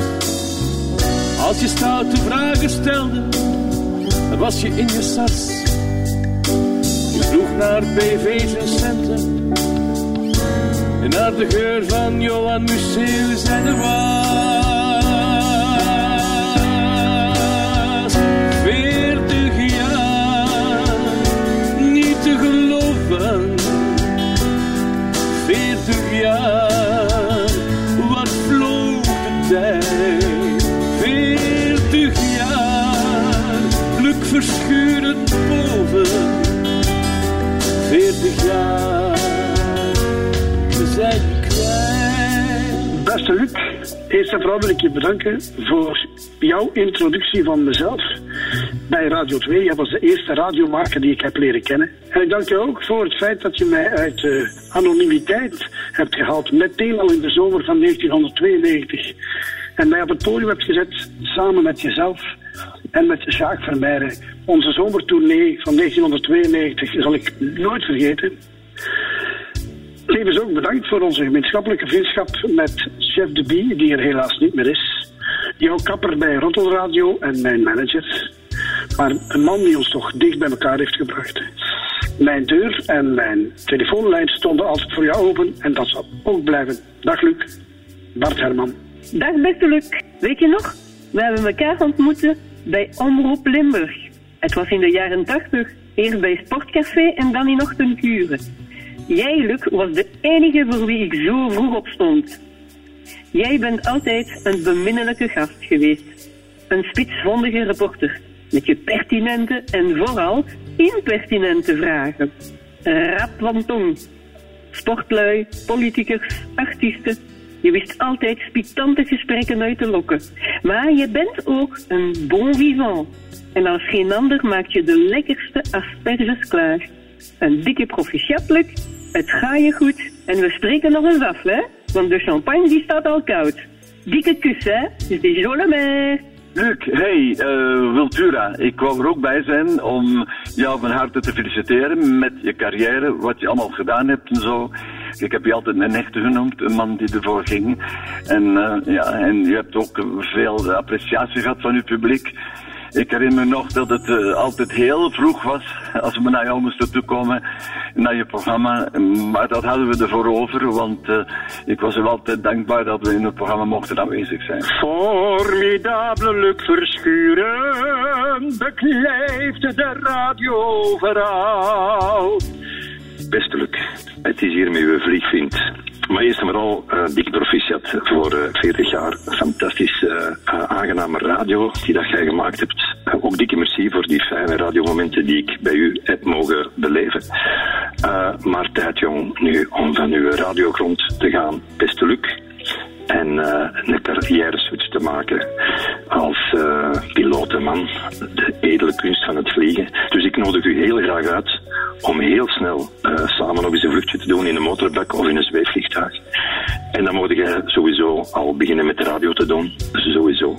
Als je stoute vragen stelde, was je in je sas. Naar BV's en centen. En naar de geur van Johan Museeuws en de was. Beste Luc, eerst en vooral wil ik je bedanken voor jouw introductie van mezelf bij Radio 2. Jij was de eerste radiomaker die ik heb leren kennen. En ik dank je ook voor het feit dat je mij uit de anonimiteit hebt gehaald, meteen al in de zomer van 1992. En mij op het podium hebt gezet, samen met jezelf en met Jacques Vermeijren. Onze zomertournee van 1992 zal ik nooit vergeten. Tevens ook bedankt voor onze gemeenschappelijke vriendschap met Chef de Bie, die er helaas niet meer is. Jouw kapper bij Rottelradio en mijn manager. Maar een man die ons toch dicht bij elkaar heeft gebracht. Mijn deur en mijn telefoonlijn stonden altijd voor jou open en dat zal ook blijven. Dag Luc, Bart Herman. Dag beste Luc. Weet je nog? We hebben elkaar ontmoet bij Omroep Limburg. Het was in de jaren 80. Eerst bij Sportcafé en dan in Ochtendkuren. Jij, Luc, was de enige voor wie ik zo vroeg opstond. Jij bent altijd een beminnelijke gast geweest. Een spitsvondige reporter. Met je pertinente en vooral impertinente vragen. Rap van tong. Sportlui, politicus, artiesten. Je wist altijd spitante gesprekken uit te lokken. Maar je bent ook een bon vivant. En als geen ander maak je de lekkerste asperges klaar. Een dikke proficiat, Luc. Het gaat je goed. En we spreken nog eens af, hè? Want de champagne die staat al koud. Dikke kus, hè? Dus jolle mer. Luc, hey, eh Wiltura. Ik wou er ook bij zijn om jou van harte te feliciteren met je carrière, wat je allemaal gedaan hebt en zo. Ik heb je altijd een echte genoemd, een man die ervoor ging. En, eh, ja, en je hebt ook veel appreciatie gehad van je publiek. Ik herinner me nog dat het eh, altijd heel vroeg was als we naar jou moesten toekomen, naar je programma. Maar dat hadden we ervoor over, want eh, ik was er altijd dankbaar dat we in het programma mochten aanwezig zijn. Formidabele Verschuren de radio overal. Beste Luc, het is hier met uw vliegvriend. Maar eerst en vooral eh dikke proficiat voor eh, 40 jaar fantastische, eh, aangename radio die dat jij gemaakt hebt. Eh, ook dikke merci voor die fijne radiomomenten die ik bij u heb mogen beleven. Eh, maar tijd jong, nu om van uw radiogrond te gaan, beste Luc. En eh, een carrière switch te maken als eh pilotenman, de edele kunst van het vliegen. Dus ik nodig u heel graag uit om heel snel eh, samen nog eens een vluchtje te doen in een motorbak of in een zweefvliegtuig. En dan moet jij sowieso al beginnen met de radio te doen. Sowieso.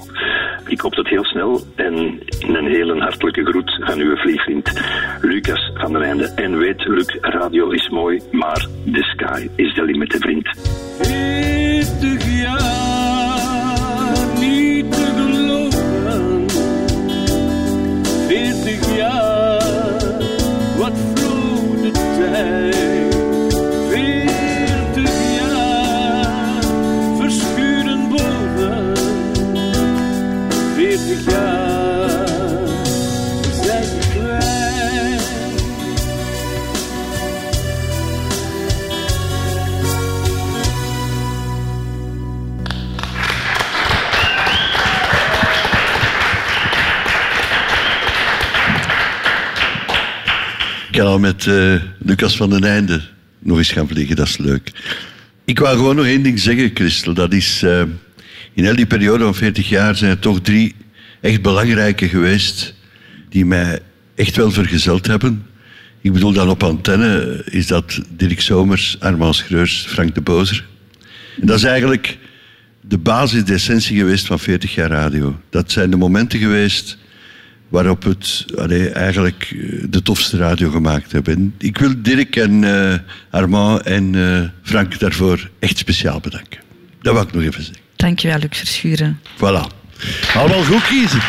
Ik hoop dat heel snel en een hele hartelijke groet van uw vliegvriend Lucas van der Einde. En weet, Luc, radio is mooi, maar the sky is the limit, vriend. 40 jaar niet te geloven. 40 jaar, Kan al met eh, Lucas van den Einde nog eens gaan vliegen, dat is leuk. Ik wou gewoon nog één ding zeggen, Christel. Dat is, eh, in heel die periode van 40 jaar zijn er toch drie echt belangrijke geweest die mij echt wel vergezeld hebben. Ik bedoel dan op antenne is dat Dirk Somers, Armand Schreurs, Frank de Bozer. En dat is eigenlijk de basis, de essentie geweest van 40 jaar radio. Dat zijn de momenten geweest waarop we het allee, eigenlijk eh, de tofste radio gemaakt hebben. En ik wil Dirk en eh, Armand en eh, Frank daarvoor echt speciaal bedanken. Dat wou ik nog even zeggen. Dankjewel, Luc Verschuren. Voilà. Allemaal goed kiezen.